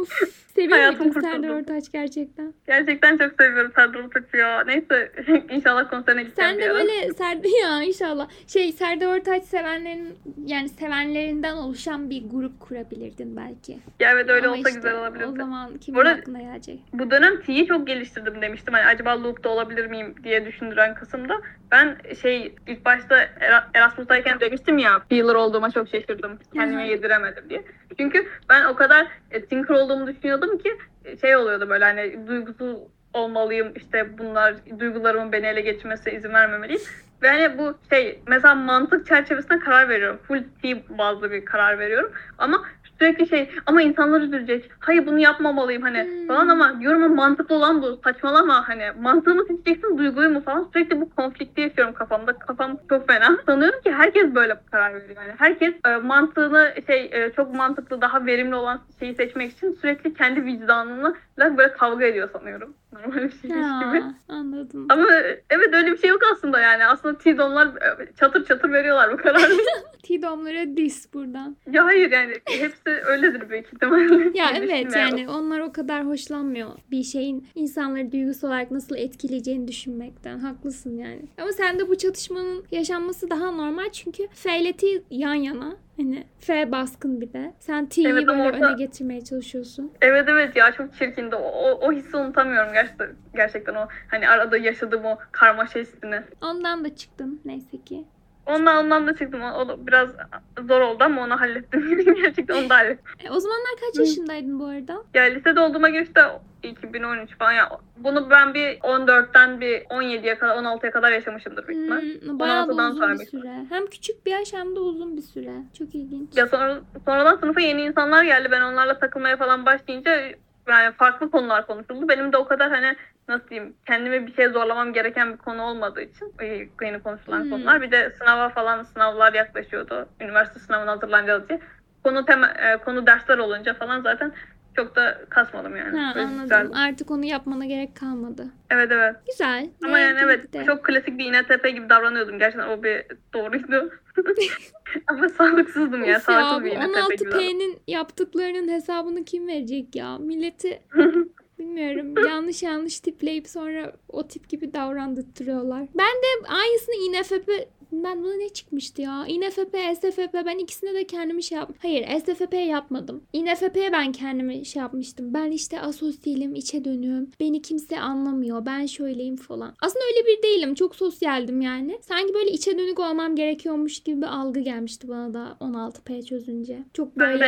Of. [laughs] Seviyor Hayatım muydun Serdar kurtuldu. Ortaç gerçekten? Gerçekten çok seviyorum Serdar Ortaç'ı ya. Neyse [laughs] inşallah konserine gideceğim Sen bir de böyle Serdar [laughs] ya inşallah. Şey Serdar Ortaç sevenlerin yani sevenlerinden oluşan bir grup kurabilirdin belki. Ya evet öyle Ama olsa işte güzel olabilirdi. O zaman kimin Bu arada- aklına gelecek? Bu dönem T'yi çok geliştirdim demiştim. Hani acaba loop'ta olabilir miyim diye düşündüren kısımda. Ben şey ilk başta Era- Erasmus'tayken demiştim ya feeler olduğuma çok şaşırdım. Kendime yediremedim diye. Çünkü ben o kadar e, thinker olduğumu düşünüyordum ki şey oluyordu böyle hani duygusuz olmalıyım işte bunlar duygularımın beni ele geçirmesine izin vermemeliyim. Ve hani bu şey mesela mantık çerçevesinde karar veriyorum. Full T bazlı bir karar veriyorum. Ama sürekli şey ama insanlar üzülecek. Hayır bunu yapmamalıyım hani Hmm. falan ama diyorum ama mantıklı olan bu. Saçmalama hani mantığımı seçeceksin duyguyu mu falan. Sürekli bu konflikti yaşıyorum kafamda. Kafam çok fena. [laughs] Sanıyorum ki herkes böyle karar veriyor yani. Herkes e, mantığını şey e, çok mantıklı daha verimli olan şeyi seçmek için sürekli kendi vicdanını böyle kavga ediyor sanıyorum. [laughs] Normal bir şeymiş gibi. Ha, anladım. Ama evet öyle bir şey yok aslında yani. Aslında T-Don'lar e, çatır çatır veriyorlar bu kararı. [laughs] T-Dom'lara dis buradan. ya hayır yani hepsi öyledir büyük ihtimalle. [laughs] Ya diye evet yani onlar o kadar hoşlanmıyor bir şeyin insanları duygusal olarak nasıl etkileyeceğini düşünmekten. Haklısın yani. Ama sende bu çatışmanın yaşanması daha normal çünkü F ile T yan yana. Hani F baskın bir de. Sen T'yi Evet, böyle orada- öne getirmeye çalışıyorsun. Evet evet ya çok çirkindi. O, o, o hissi unutamıyorum gerçekten. Gerçekten o hani arada yaşadığım o karmaşa hissini. Ondan da çıktın neyse ki. Ondan ondan da çıktım. O, o biraz zor oldu ama onu hallettim. [laughs] gerçekten onu da hallettim. E, o zamanlar kaç yaşındaydın bu arada? Ya lisede olduğuma göre işte 2013 falan ya. Bunu ben bir 14'ten bir 17'ye kadar 16'ya kadar yaşamışımdır büyük ihtimal. Hmm, bayağı da 16'dan uzun sonra bir süre. Hem küçük bir yaş hem de uzun bir süre. Çok ilginç. Ya sonra, sonradan sınıfa yeni insanlar geldi. Ben onlarla takılmaya falan başlayınca yani farklı konular konuşuldu. Benim de o kadar hani nasıl diyeyim kendime bir şey zorlamam gereken bir konu olmadığı için yeni konuşulan Hmm. konular. Bir de sınava falan sınavlar yaklaşıyordu. Üniversite sınavına hazırlanacağız diye. Konu tema, e, konu dersler olunca falan zaten çok da kasmadım yani. Ha, Böyle anladım. güzeldi. Artık onu yapmana gerek kalmadı. Evet evet. Güzel. Ama yani evet de. çok klasik bir İNTP gibi davranıyordum. Gerçekten o bir doğruydu. [laughs] Ama sağlıksızdım ya. Of ya, Sağlıksız bu bir İNTP gibi davranıyordum. 16P'nin yaptıklarının hesabını kim verecek ya? Milleti [laughs] bilmiyorum [laughs] yanlış yanlış tipleyip sonra o tip gibi davrandırtıyorlar. Ben de aynısını INFP ben buna ne çıkmıştı ya? INFP, SFP ben ikisine de kendimi şey yaptım. Hayır SFP yapmadım. INFP'ye ben kendimi şey yapmıştım. Ben işte asosyalim, içe dönüyorum. Beni kimse anlamıyor. Ben şöyleyim falan. Aslında öyle bir değilim. Çok sosyaldim yani. Sanki böyle içe dönük olmam gerekiyormuş gibi bir algı gelmişti bana da 16P çözünce. Çok Ben de böyle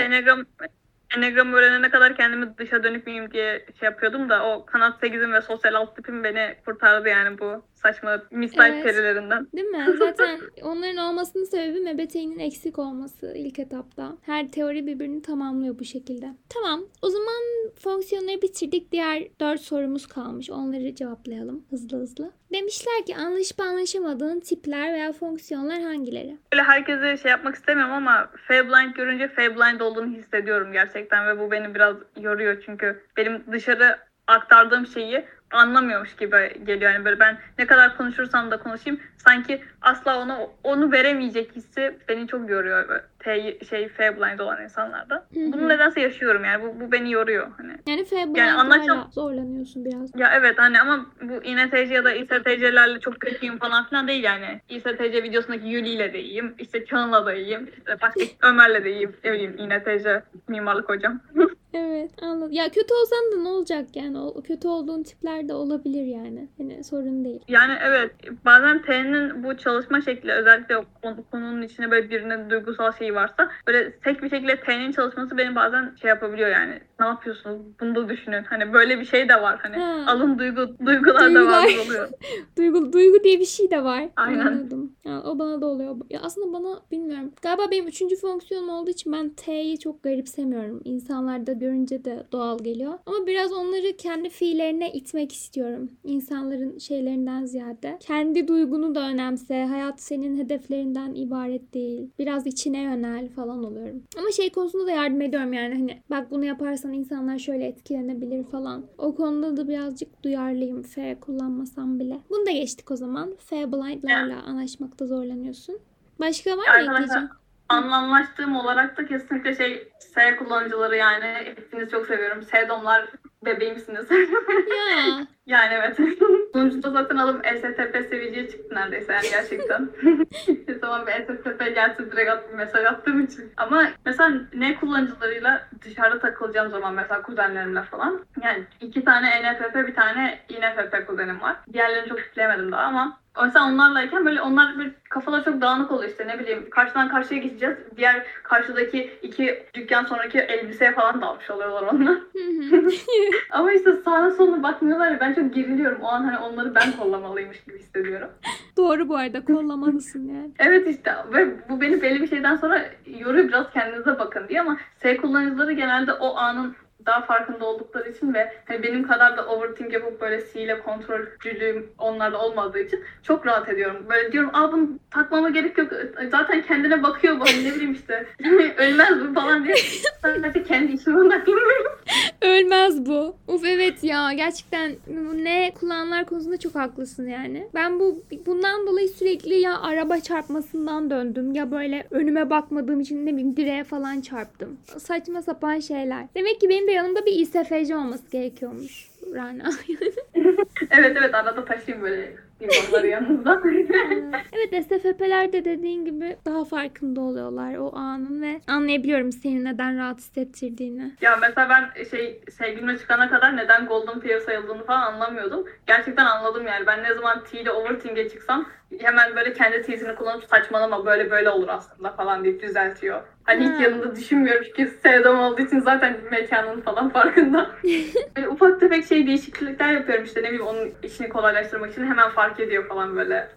Enneagram öğrenene kadar kendimi dışa dönük müyüm diye şey yapıyordum da o kanat 8'im ve sosyal alt tipim beni kurtardı yani bu saçma misal Evet. perilerinden. Değil mi? [laughs] Zaten onların olmasının sebebi MBTI'nin eksik olması ilk etapta. Her teori birbirini tamamlıyor bu şekilde. Tamam. O zaman fonksiyonları bitirdik. Diğer dört sorumuz kalmış. Onları cevaplayalım hızlı hızlı. Demişler ki anlaşıp anlaşamadığın tipler veya fonksiyonlar hangileri? Böyle herkese şey yapmak istemiyorum ama Feyblind görünce Feyblind olduğunu hissediyorum gerçekten ve bu beni biraz yoruyor çünkü benim dışarı aktardığım şeyi anlamıyormuş gibi geliyor. Yani böyle ben ne kadar konuşursam da konuşayım sanki asla ona onu veremeyecek hissi beni çok yoruyor. Böyle T, şey Feyblind olan insanlarda. Bunu nedense yaşıyorum yani bu, bu beni yoruyor. Hani Yani F Yani yani anlaşam- zorlanıyorsun biraz. Ya evet hani ama bu INTC ya da İSTC'lerle çok kötüyüm falan filan değil yani. İSTC videosundaki Yuli ile de iyiyim. İşte Çağın'la da iyiyim. İşte başka [laughs] Ömer'le de iyiyim. Ne bileyim İNTC mimarlık hocam. [laughs] Evet anladım. Ya kötü olsan da ne olacak yani? O kötü olduğun tipler de olabilir yani. Hani sorun değil. Yani evet bazen T'nin bu çalışma şekli özellikle konunun içine böyle birinin duygusal şeyi varsa böyle tek bir şekilde T'nin çalışması beni bazen şey yapabiliyor yani. Ne yapıyorsunuz? Bunu da düşünün. Hani böyle bir şey de var. Hani Ha. alın duygu duygular da Duygular. var oluyor. [laughs] Duygu, duygu diye bir şey de var. Aynen. Anladım. Ya, o bana da oluyor. Ya aslında bana bilmiyorum. Galiba benim üçüncü fonksiyonum olduğu için ben T'yi çok garipsemiyorum. İnsanlarda görünce de doğal geliyor. Ama biraz onları kendi fiillerine itmek istiyorum. İnsanların şeylerinden ziyade. Kendi duygunu da önemse. Hayat senin hedeflerinden ibaret değil. Biraz içine yönel falan oluyorum. Ama şey konusunda da yardım ediyorum yani. Hani bak bunu yaparsan insanlar şöyle etkilenebilir falan. O konuda da birazcık duyarlıyım. F kullanmasam bile. Bunu da geçtik o zaman. F blindlarla anlaşmakta zorlanıyorsun. Başka var mı Arkadaşlar ekleyeceğim? Anlamlaştığım olarak da kesinlikle şey S kullanıcıları yani hepinizi çok seviyorum. S-domlar bebeğimsiniz. [laughs] Ya yani evet. [laughs] Sonuçta zaten alıp STP seviyeye çıktı neredeyse yani gerçekten. [laughs] ne zaman bir STP gelse direkt attım mesaj attığım için. Ama mesela ne kullanıcılarıyla dışarıda takılacağım zaman mesela kuzenlerimle falan. Yani iki tane NFP bir tane INFP kuzenim var. Diğerlerini çok yükleyemedim daha ama Mesela onlarlayken böyle onlar bir kafalar çok dağınık oluyor işte ne bileyim karşıdan karşıya geçeceğiz. Diğer karşıdaki iki dükkan sonraki elbiseye falan dalmış oluyorlar onlar. [laughs] Ama işte sağına soluna bakmıyorlar ya ben çok geriliyorum. O an hani onları ben kollamalıymış gibi hissediyorum. Doğru bu arada kollamalısın yani. [laughs] Evet işte ve bu beni belli bir şeyden sonra yoruyor biraz kendinize bakın diye ama S kullanıcıları genelde o anın daha farkında oldukları için ve hani benim kadar da overthink yapıp böyle ile kontrolcülüğüm onlarda olmadığı için çok rahat ediyorum. Böyle diyorum aa bunu takmama gerek yok. Zaten kendine bakıyor bu ne bileyim işte. Ölmez bu falan diye. Sadece kendi işime odaklanıyorum. [laughs] Ölmez bu. Uf evet ya gerçekten ne kullananlar konusunda çok haklısın yani. Ben bu bundan dolayı sürekli ya araba çarpmasından döndüm ya böyle önüme bakmadığım için ne bileyim direğe falan çarptım. Saçma sapan şeyler. Demek ki benim de yanımda bir İSFC olması gerekiyormuş. Rana. [laughs] Evet evet arada taşıyayım böyle limonları yanınızda. [laughs] evet SFP'ler de dediğin gibi daha farkında oluyorlar o anın ve anlayabiliyorum seni neden rahat hissettirdiğini. Ya mesela ben şey sevgilime çıkana kadar neden Golden Pair sayıldığını falan anlamıyordum. Gerçekten anladım yani. Ben ne zaman T ile Overthink'e çıksam hemen böyle kendi T'sini kullanıp saçmalama böyle böyle olur aslında falan deyip düzeltiyor. Hani Ha. hiç yanında düşünmüyorum çünkü sevdam olduğu için zaten mekanın falan farkında. [laughs] böyle ufak tefek şey değişiklikler yapıyorum işte ne bileyim onun işini kolaylaştırmak için hemen fark ediyor falan böyle.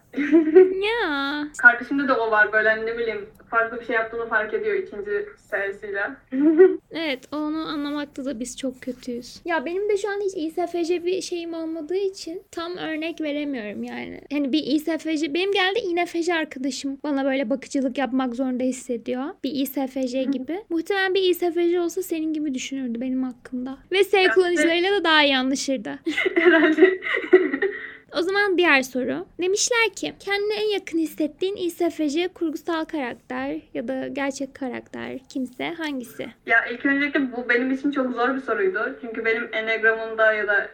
Ya [laughs] Kardeşimde de o var böyle hani ne bileyim farklı bir şey yaptığını fark ediyor ikinci serisiyle. [laughs] Evet onu anlamakta da biz çok kötüyüz. Ya benim de şu an hiç İSFC bir şeyim olmadığı için tam örnek veremiyorum yani. Hani bir İSFC benim geldi İNFC arkadaşım bana böyle bakıcılık yapmak zorunda hissediyor. Bir İSFC gibi. Muhtemelen bir İSFC olsa senin gibi düşünürdü benim hakkımda. Ve S kullanıcılarıyla da daha iyi anlaşırdı. [laughs] Herhalde. O zaman diğer soru. Demişler ki kendine en yakın hissettiğin İSFC kurgusal karakter ya da gerçek karakter kimse hangisi? Ya ilk öncelikle bu benim için çok zor bir soruydu. Çünkü benim Enneagram'ımda ya da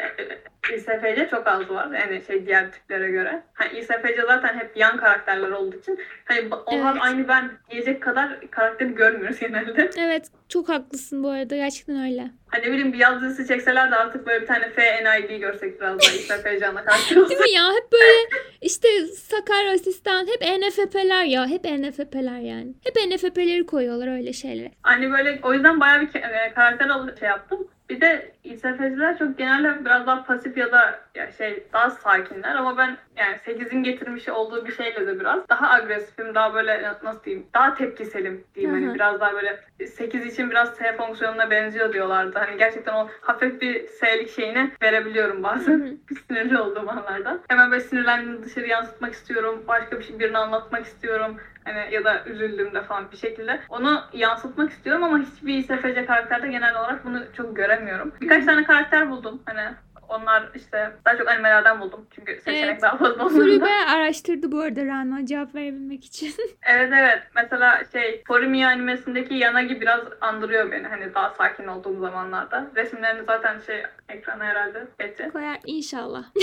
İSFC çok az var. Yani şey diğer tiplere göre. Hani İSFC zaten hep yan karakterler olduğu için hani onlar Evet. aynı ben diyecek kadar karakteri görmüyoruz genelde. [laughs] Evet çok haklısın bu arada gerçekten öyle. Hani ne bileyim bir yaz dizisi çekseler de artık böyle bir tane FNID görsek biraz daha [laughs] İSFC ana karakter olsa. Değil mi ya hep böyle işte Sakar asistan hep NFP'ler ya hep NFP'ler yani. Hep NFP'leri koyuyorlar öyle şeylere. Hani böyle o yüzden bayağı bir e, karakter alıp şey yaptım. Bir de İSFC'ler çok genelde biraz daha pasif ya da ya şey daha sakinler ama ben yani 8'in getirmiş olduğu bir şeyle de biraz daha agresifim, daha böyle nasıl diyeyim, daha tepkiselim diyeyim Hı hı. hani biraz daha böyle 8 için biraz S fonksiyonuna benziyor diyorlardı. Hani gerçekten o hafif bir S'lik şeyini verebiliyorum Hı bazen hı. [laughs] sinirli olduğum anlarda. Hemen böyle sinirlendiğimde dışarı yansıtmak istiyorum. Başka bir şey birine anlatmak istiyorum. Hani ya da üzüldüğümde falan bir şekilde. Onu yansıtmak istiyorum ama hiçbir SFC karakterde genel olarak bunu çok göremiyorum. Birkaç tane karakter buldum. Hani Onlar işte daha çok animelerden buldum. Çünkü seçenek Evet. daha fazla olmadı. bayağı araştırdı bu arada Rana cevap verebilmek için. [laughs] Evet evet. Mesela şey Forimiya animesindeki Yanagi biraz andırıyor beni. Hani daha sakin olduğum zamanlarda. Resimlerini zaten şey ekrana herhalde etti. Koyar inşallah. [laughs]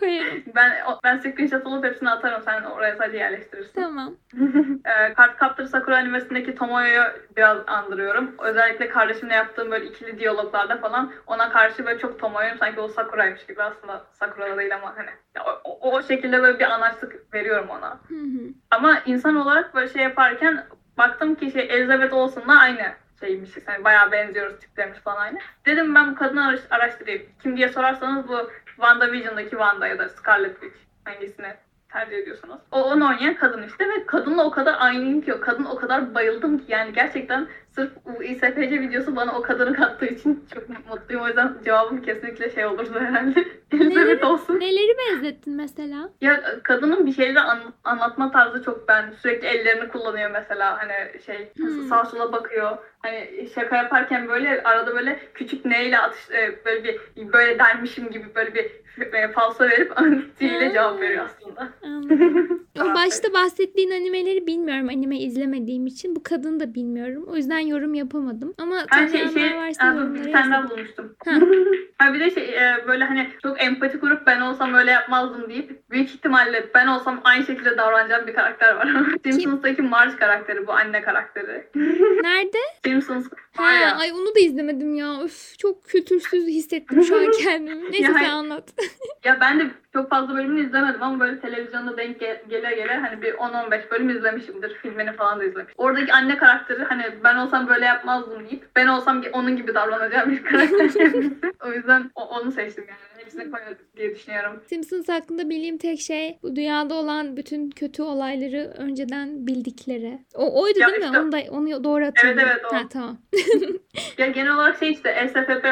Koyarım. ben ben screenshot alıp hepsini atarım. Sen oraya sadece yerleştirirsin. Tamam. [laughs] e, Card Captor Sakura animesindeki Tomoyo'yu biraz andırıyorum. Özellikle kardeşimle yaptığım böyle ikili diyaloglarda falan ona karşı böyle çok Tomoyo'yum. Sanki o Sakura'ymış gibi aslında Sakura da değil ama hani o, o, o şekilde böyle bir anaçlık veriyorum ona. Hı hı. Ama insan olarak böyle şey yaparken baktım ki şey Elizabeth Olsen'la aynı şeymişiz. Hani bayağı benziyoruz tiplerimiz falan aynı. Dedim ben bu kadını araş- araştırayım. Kim diye sorarsanız bu WandaVision'daki Wanda ya da Scarlet Witch hangisini tercih ediyorsunuz. O onu oynayan kadın işte ve kadınla o kadar aynıyım ki o kadın o kadar bayıldım ki yani gerçekten sırf bu İSFC videosu bana o kadını kattığı için çok mutluyum. O yüzden cevabım kesinlikle şey olurdu herhalde. [laughs] Elizabeth olsun. Neleri benzettin mesela? Ya kadının bir şeyleri an- anlatma tarzı çok ben sürekli ellerini kullanıyor mesela hani şey Hmm. sağa sola bakıyor hani şaka yaparken böyle arada böyle küçük neyle atış e, böyle bir böyle dermişim gibi böyle bir e, falso verip Hmm. cevap veriyor aslında. O [laughs] başta bahsettiğin animeleri bilmiyorum. Anime izlemediğim için. Bu kadını da bilmiyorum. O yüzden yorum yapamadım. Ama Ben şey, şey varsa yorumlara bir tane daha bulmuştum. Ha. [laughs] ha bir de şey e, böyle hani çok empati kurup ben olsam öyle yapmazdım deyip büyük ihtimalle ben olsam aynı şekilde davranacağım bir karakter var. [laughs] Simpsons'taki Marge karakteri bu anne karakteri. Nerede? Simpsons Ha, ay onu da izlemedim ya. Öf, çok kültürsüz hissettim şu an kendimi. Neyse Ya, sen anlat. [laughs] Ya ben de çok fazla bölümünü izlemedim ama böyle televizyonda denk ge- gele gele hani bir 10-15 bölüm izlemişimdir. Filmini falan da izlemişim. Oradaki anne karakteri hani ben olsam böyle yapmazdım deyip ben olsam onun gibi davranacağım bir karakter [laughs] o yüzden onu seçtim yani. Hepsini koyarız diye düşünüyorum. Simpsons hakkında bildiğim tek şey bu dünyada olan bütün kötü olayları önceden bildikleri. O oydu Ya değil mi? işte- Onu da onu doğru hatırlıyorum. evet, o. Ha, tamam. [laughs] Ya genel olarak şey işte SFP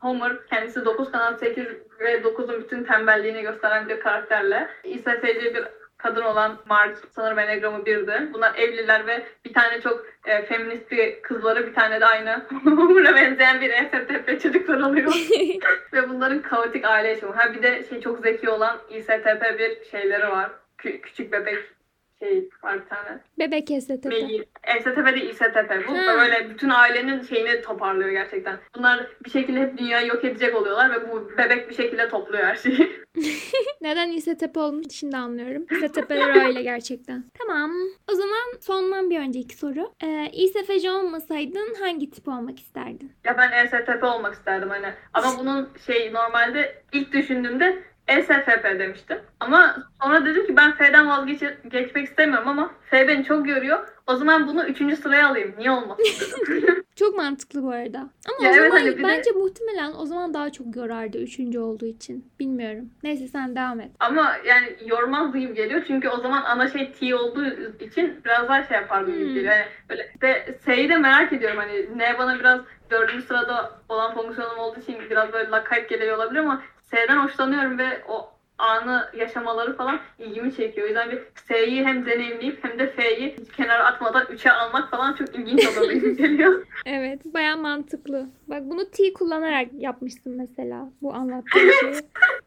Homer kendisi 9 kanal 8 ve 9'un bütün tembelliğini gösteren bir karakterle İSFC bir kadın olan Marge sanırım enegramı birdi. Bunlar evliler ve bir tane çok e, feminist bir kızları bir tane de aynı [laughs] Homer'a benzeyen bir SFP çocuklar oluyor. [laughs] ve bunların kaotik aile yaşamı. Ha bir de şey çok zeki olan İSTP bir şeyleri var. Kü- küçük bebek şey var bir tane. Bebek STT. Mail. STP de İSTP. Bu Ha. böyle bütün ailenin şeyini toparlıyor gerçekten. Bunlar bir şekilde hep dünyayı yok edecek oluyorlar ve bu bebek bir şekilde topluyor her şeyi. [laughs] Neden İSTP olduğunu şimdi anlıyorum. İSTP'ler öyle gerçekten. Tamam. O zaman sondan bir önceki soru. Ee, İSFC olmasaydın hangi tip olmak isterdin? ya ben ESTP olmak isterdim hani. Ama bunun şey normalde ilk düşündüğümde SFP demiştim. Ama sonra dedim ki ben F'den vazgeçmek istemiyorum ama F beni çok yoruyor. O zaman bunu üçüncü sıraya alayım. Niye olmasın dedim. [laughs] Çok mantıklı bu arada. Ama Ya o evet, zaman hani bir de- bence muhtemelen o zaman daha çok yorardı üçüncü olduğu için. Bilmiyorum. Neyse sen devam et. Ama yani yormazdı gibi geliyor. Çünkü o zaman ana şey T olduğu için biraz daha şey yapardı gibi Hmm. geliyor. Yani böyle ve S'yi de merak ediyorum. Hani ne bana biraz dördüncü sırada olan fonksiyonum olduğu için biraz böyle lakayt geliyor olabilir ama S'den hoşlanıyorum ve o anı yaşamaları falan ilgimi çekiyor. O yüzden bir S'yi hem deneyimleyip hem de F'yi hiç kenara atmadan 3'e almak falan çok ilginç gibi geliyor. [laughs] Evet baya mantıklı. Bak bunu T kullanarak yapmışsın mesela bu anlattığın şeyi.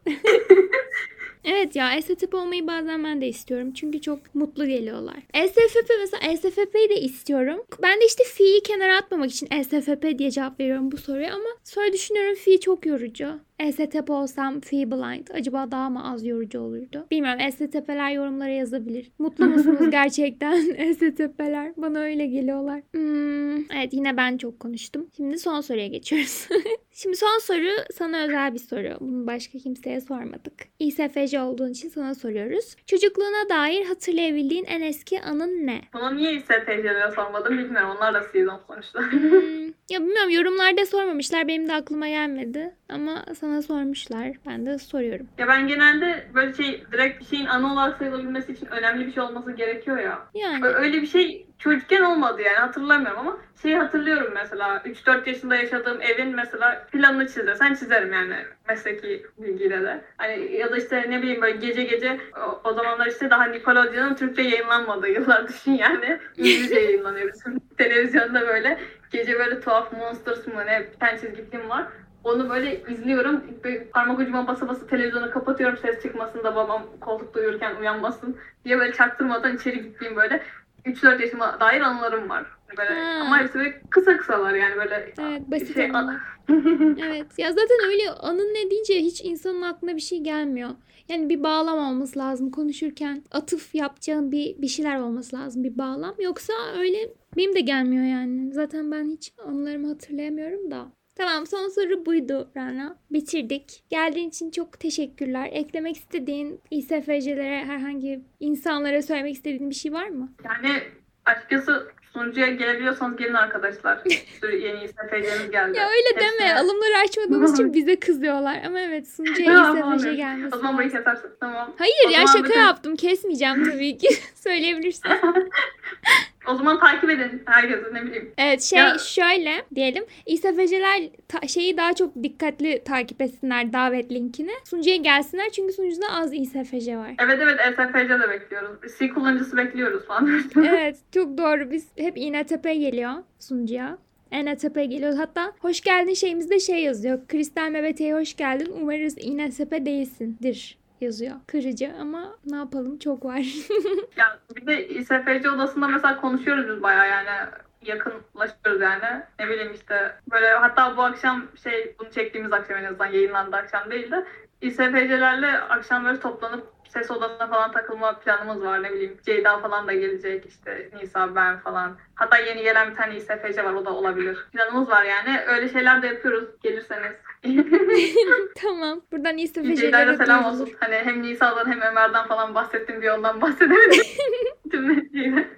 [laughs] Evet ya ESTP olmayı bazen ben de istiyorum. Çünkü çok mutlu geliyorlar. ESFP mesela ESFP'yi de istiyorum. Ben de işte fi'yi kenara atmamak için ESFP diye cevap veriyorum bu soruya ama sonra düşünüyorum fi çok yorucu. ESTP olsam fi blind acaba daha mı az yorucu olurdu? Bilmiyorum ESTP'ler yorumlara yazabilir. Mutlu musunuz [laughs] gerçekten [laughs] ESTP'ler? Bana öyle geliyorlar. Hmm, evet yine ben çok konuştum. Şimdi son soruya geçiyoruz. [laughs] Şimdi son soru sana özel bir soru. Bunu başka kimseye sormadık. İSFC olduğun için sana soruyoruz. Çocukluğuna dair hatırlayabildiğin en eski anın ne? Buna niye İSTP'lere sormadım bilmiyorum. Onlar da season sonuçta. Hmm, ya bilmiyorum yorumlarda sormamışlar. Benim de aklıma gelmedi. Ama sana sormuşlar. Ben de soruyorum. Ya ben genelde böyle şey direkt bir şeyin ana olarak sayılabilmesi için önemli bir şey olması gerekiyor ya. Yani Öyle bir şey çocukken olmadı yani hatırlamıyorum ama şeyi hatırlıyorum mesela 3-4 yaşında yaşadığım evin mesela planını çiz desen çizerim yani mesleki bilgiyle de. Hani ya da işte ne bileyim böyle gece gece o, o zamanlar işte daha Nickelodeon'un Türkçe yayınlanmadığı yıllar düşün yani. [laughs] İngilizce yayınlanıyor bizim televizyonda böyle. Gece böyle tuhaf Monsters mı ne bir tane çizgi film var. Onu böyle izliyorum. Böyle parmak ucuma basa basa televizyonu kapatıyorum ses çıkmasın da babam koltukta uyurken uyanmasın diye böyle çaktırmadan içeri gittiğim böyle 3-4 yaşıma dair anılarım var. Böyle, Ha. ama hepsi böyle kısa kısalar yani böyle Evet basit şey, anılar. [laughs] Evet ya zaten öyle anın ne deyince hiç insanın aklına bir şey gelmiyor. Yani bir bağlam olması lazım konuşurken atıf yapacağın bir bir şeyler olması lazım bir bağlam. Yoksa öyle benim de gelmiyor yani. Zaten ben hiç anılarımı hatırlayamıyorum da. Tamam son soru buydu Rana. Bitirdik. Geldiğin için çok teşekkürler. Eklemek istediğin İSFC'lere herhangi insanlara söylemek istediğin bir şey var mı? Yani açıkçası sunucuya gelebiliyorsanız gelin arkadaşlar. [laughs] Yeni SFC'miz geldi. Ya öyle deme. Hepsine- Alımları açmadığımız için bize kızıyorlar. Ama evet sunucuya İSFC gelmesi O zaman burayı kesersin. Tamam. Hayır O ya şaka bütün- yaptım. Kesmeyeceğim tabii ki. [laughs] Söyleyebilirsin. [laughs] O zaman takip edin herkesi ne bileyim. Evet şey Ya- şöyle diyelim. İSFC'ler ta- şeyi daha çok dikkatli takip etsinler davet linkini. Sunucuya gelsinler çünkü sunucuda az İSFC var. Evet evet SFC de bekliyoruz. C kullanıcısı bekliyoruz falan. [laughs] evet çok doğru. Biz hep İNTP geliyor sunucuya. NTP geliyor. Hatta hoş geldin şeyimizde şey yazıyor. Kristal MBT'ye hoş geldin. Umarız İNTP değilsindir yazıyor. Kırıcı ama ne yapalım çok var. [laughs] ya bir de İSFC odasında mesela konuşuyoruz biz bayağı yani yakınlaşıyoruz yani. Ne bileyim işte böyle hatta bu akşam şey bunu çektiğimiz akşam en azından yayınlandı akşam değil de İSFC'lerle akşam böyle toplanıp ses odasına falan takılma planımız var ne bileyim. Ceyda falan da gelecek işte Nisa ben falan. Hatta yeni gelen bir tane İSFC var o da olabilir. Planımız var yani öyle şeyler de yapıyoruz gelirseniz. [laughs] tamam. Buradan İSFC'lere selam olsun. Hani hem Nisa'dan hem Ömer'den falan bahsettim diye ondan bahsedemedim. [laughs] Tüm şeyde.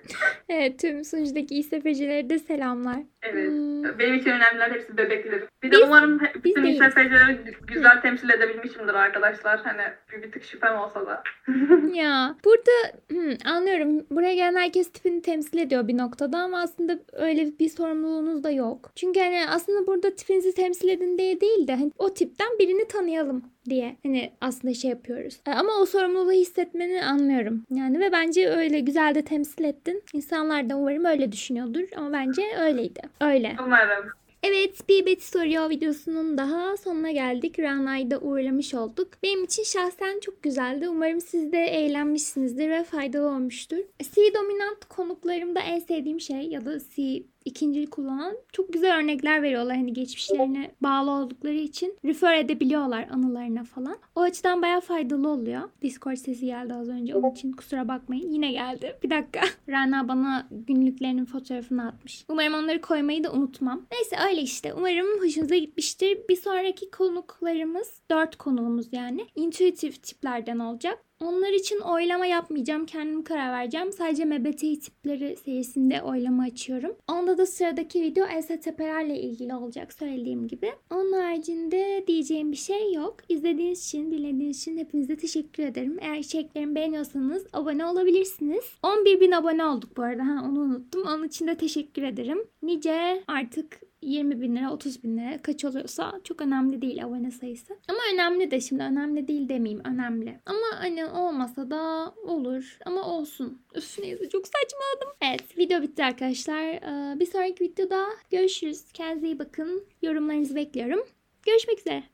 Evet tüm sunucudaki İSFC'lere de selamlar. Evet. Hmm. Benim için önemliler hepsi bebekleri. Bir de Biz- umarım he- biz bütün. İSFC'leri güzel temsil edebilmişimdir arkadaşlar. Hani bir, bir tık şüphem olsa da. [laughs] Ya burada hmm, anlıyorum. Buraya gelen herkes tipini temsil ediyor bir noktada ama aslında öyle bir sorumluluğunuz da yok. Çünkü hani aslında burada tipinizi temsil edin diye değil de hani o tipten birini tanıyalım diye hani aslında şey yapıyoruz. E, Ama o sorumluluğu hissetmeni anlıyorum. Yani ve bence öyle güzel de temsil ettin. İnsanlar da umarım öyle düşünüyordur ama bence öyleydi. Öyle. Umarım. Evet bir Betty soruyor videosunun daha sonuna geldik. Rana'yı da uğurlamış olduk. Benim için şahsen çok güzeldi. Umarım siz de eğlenmişsinizdir ve faydalı olmuştur. C dominant konuklarımda en sevdiğim şey ya da C ikinci kullanan çok güzel örnekler veriyorlar. Hani geçmişlerine bağlı oldukları için refer edebiliyorlar anılarına falan. O açıdan bayağı faydalı oluyor. Discord sesi geldi az önce. Onun için kusura bakmayın. Yine geldi. Bir dakika. [laughs] Rana bana günlüklerinin fotoğrafını atmış. Umarım onları koymayı da unutmam. Neyse öyle işte. Umarım hoşunuza gitmiştir. Bir sonraki konuklarımız, dört konuğumuz yani. Intuitive tiplerden olacak. Onlar için oylama yapmayacağım. Kendim karar vereceğim. Sadece MBTI tipleri serisinde oylama açıyorum. Onda da sıradaki video STP'lerle ilgili olacak söylediğim gibi. Onun haricinde diyeceğim bir şey yok. İzlediğiniz için, dinlediğiniz için hepinize teşekkür ederim. Eğer içeriklerimi beğeniyorsanız abone olabilirsiniz. 11 bin abone olduk bu arada. Ha, onu unuttum. Onun için de teşekkür ederim. Nice artık 20 bin lira 30 bin lira kaç oluyorsa çok önemli değil abone sayısı. Ama önemli de şimdi önemli değil demeyeyim önemli. Ama hani olmasa da olur ama olsun. Üf neyse çok saçmaladım. Evet video bitti arkadaşlar. Ee, Bir sonraki videoda görüşürüz. Kendinize iyi bakın. Yorumlarınızı bekliyorum. Görüşmek üzere.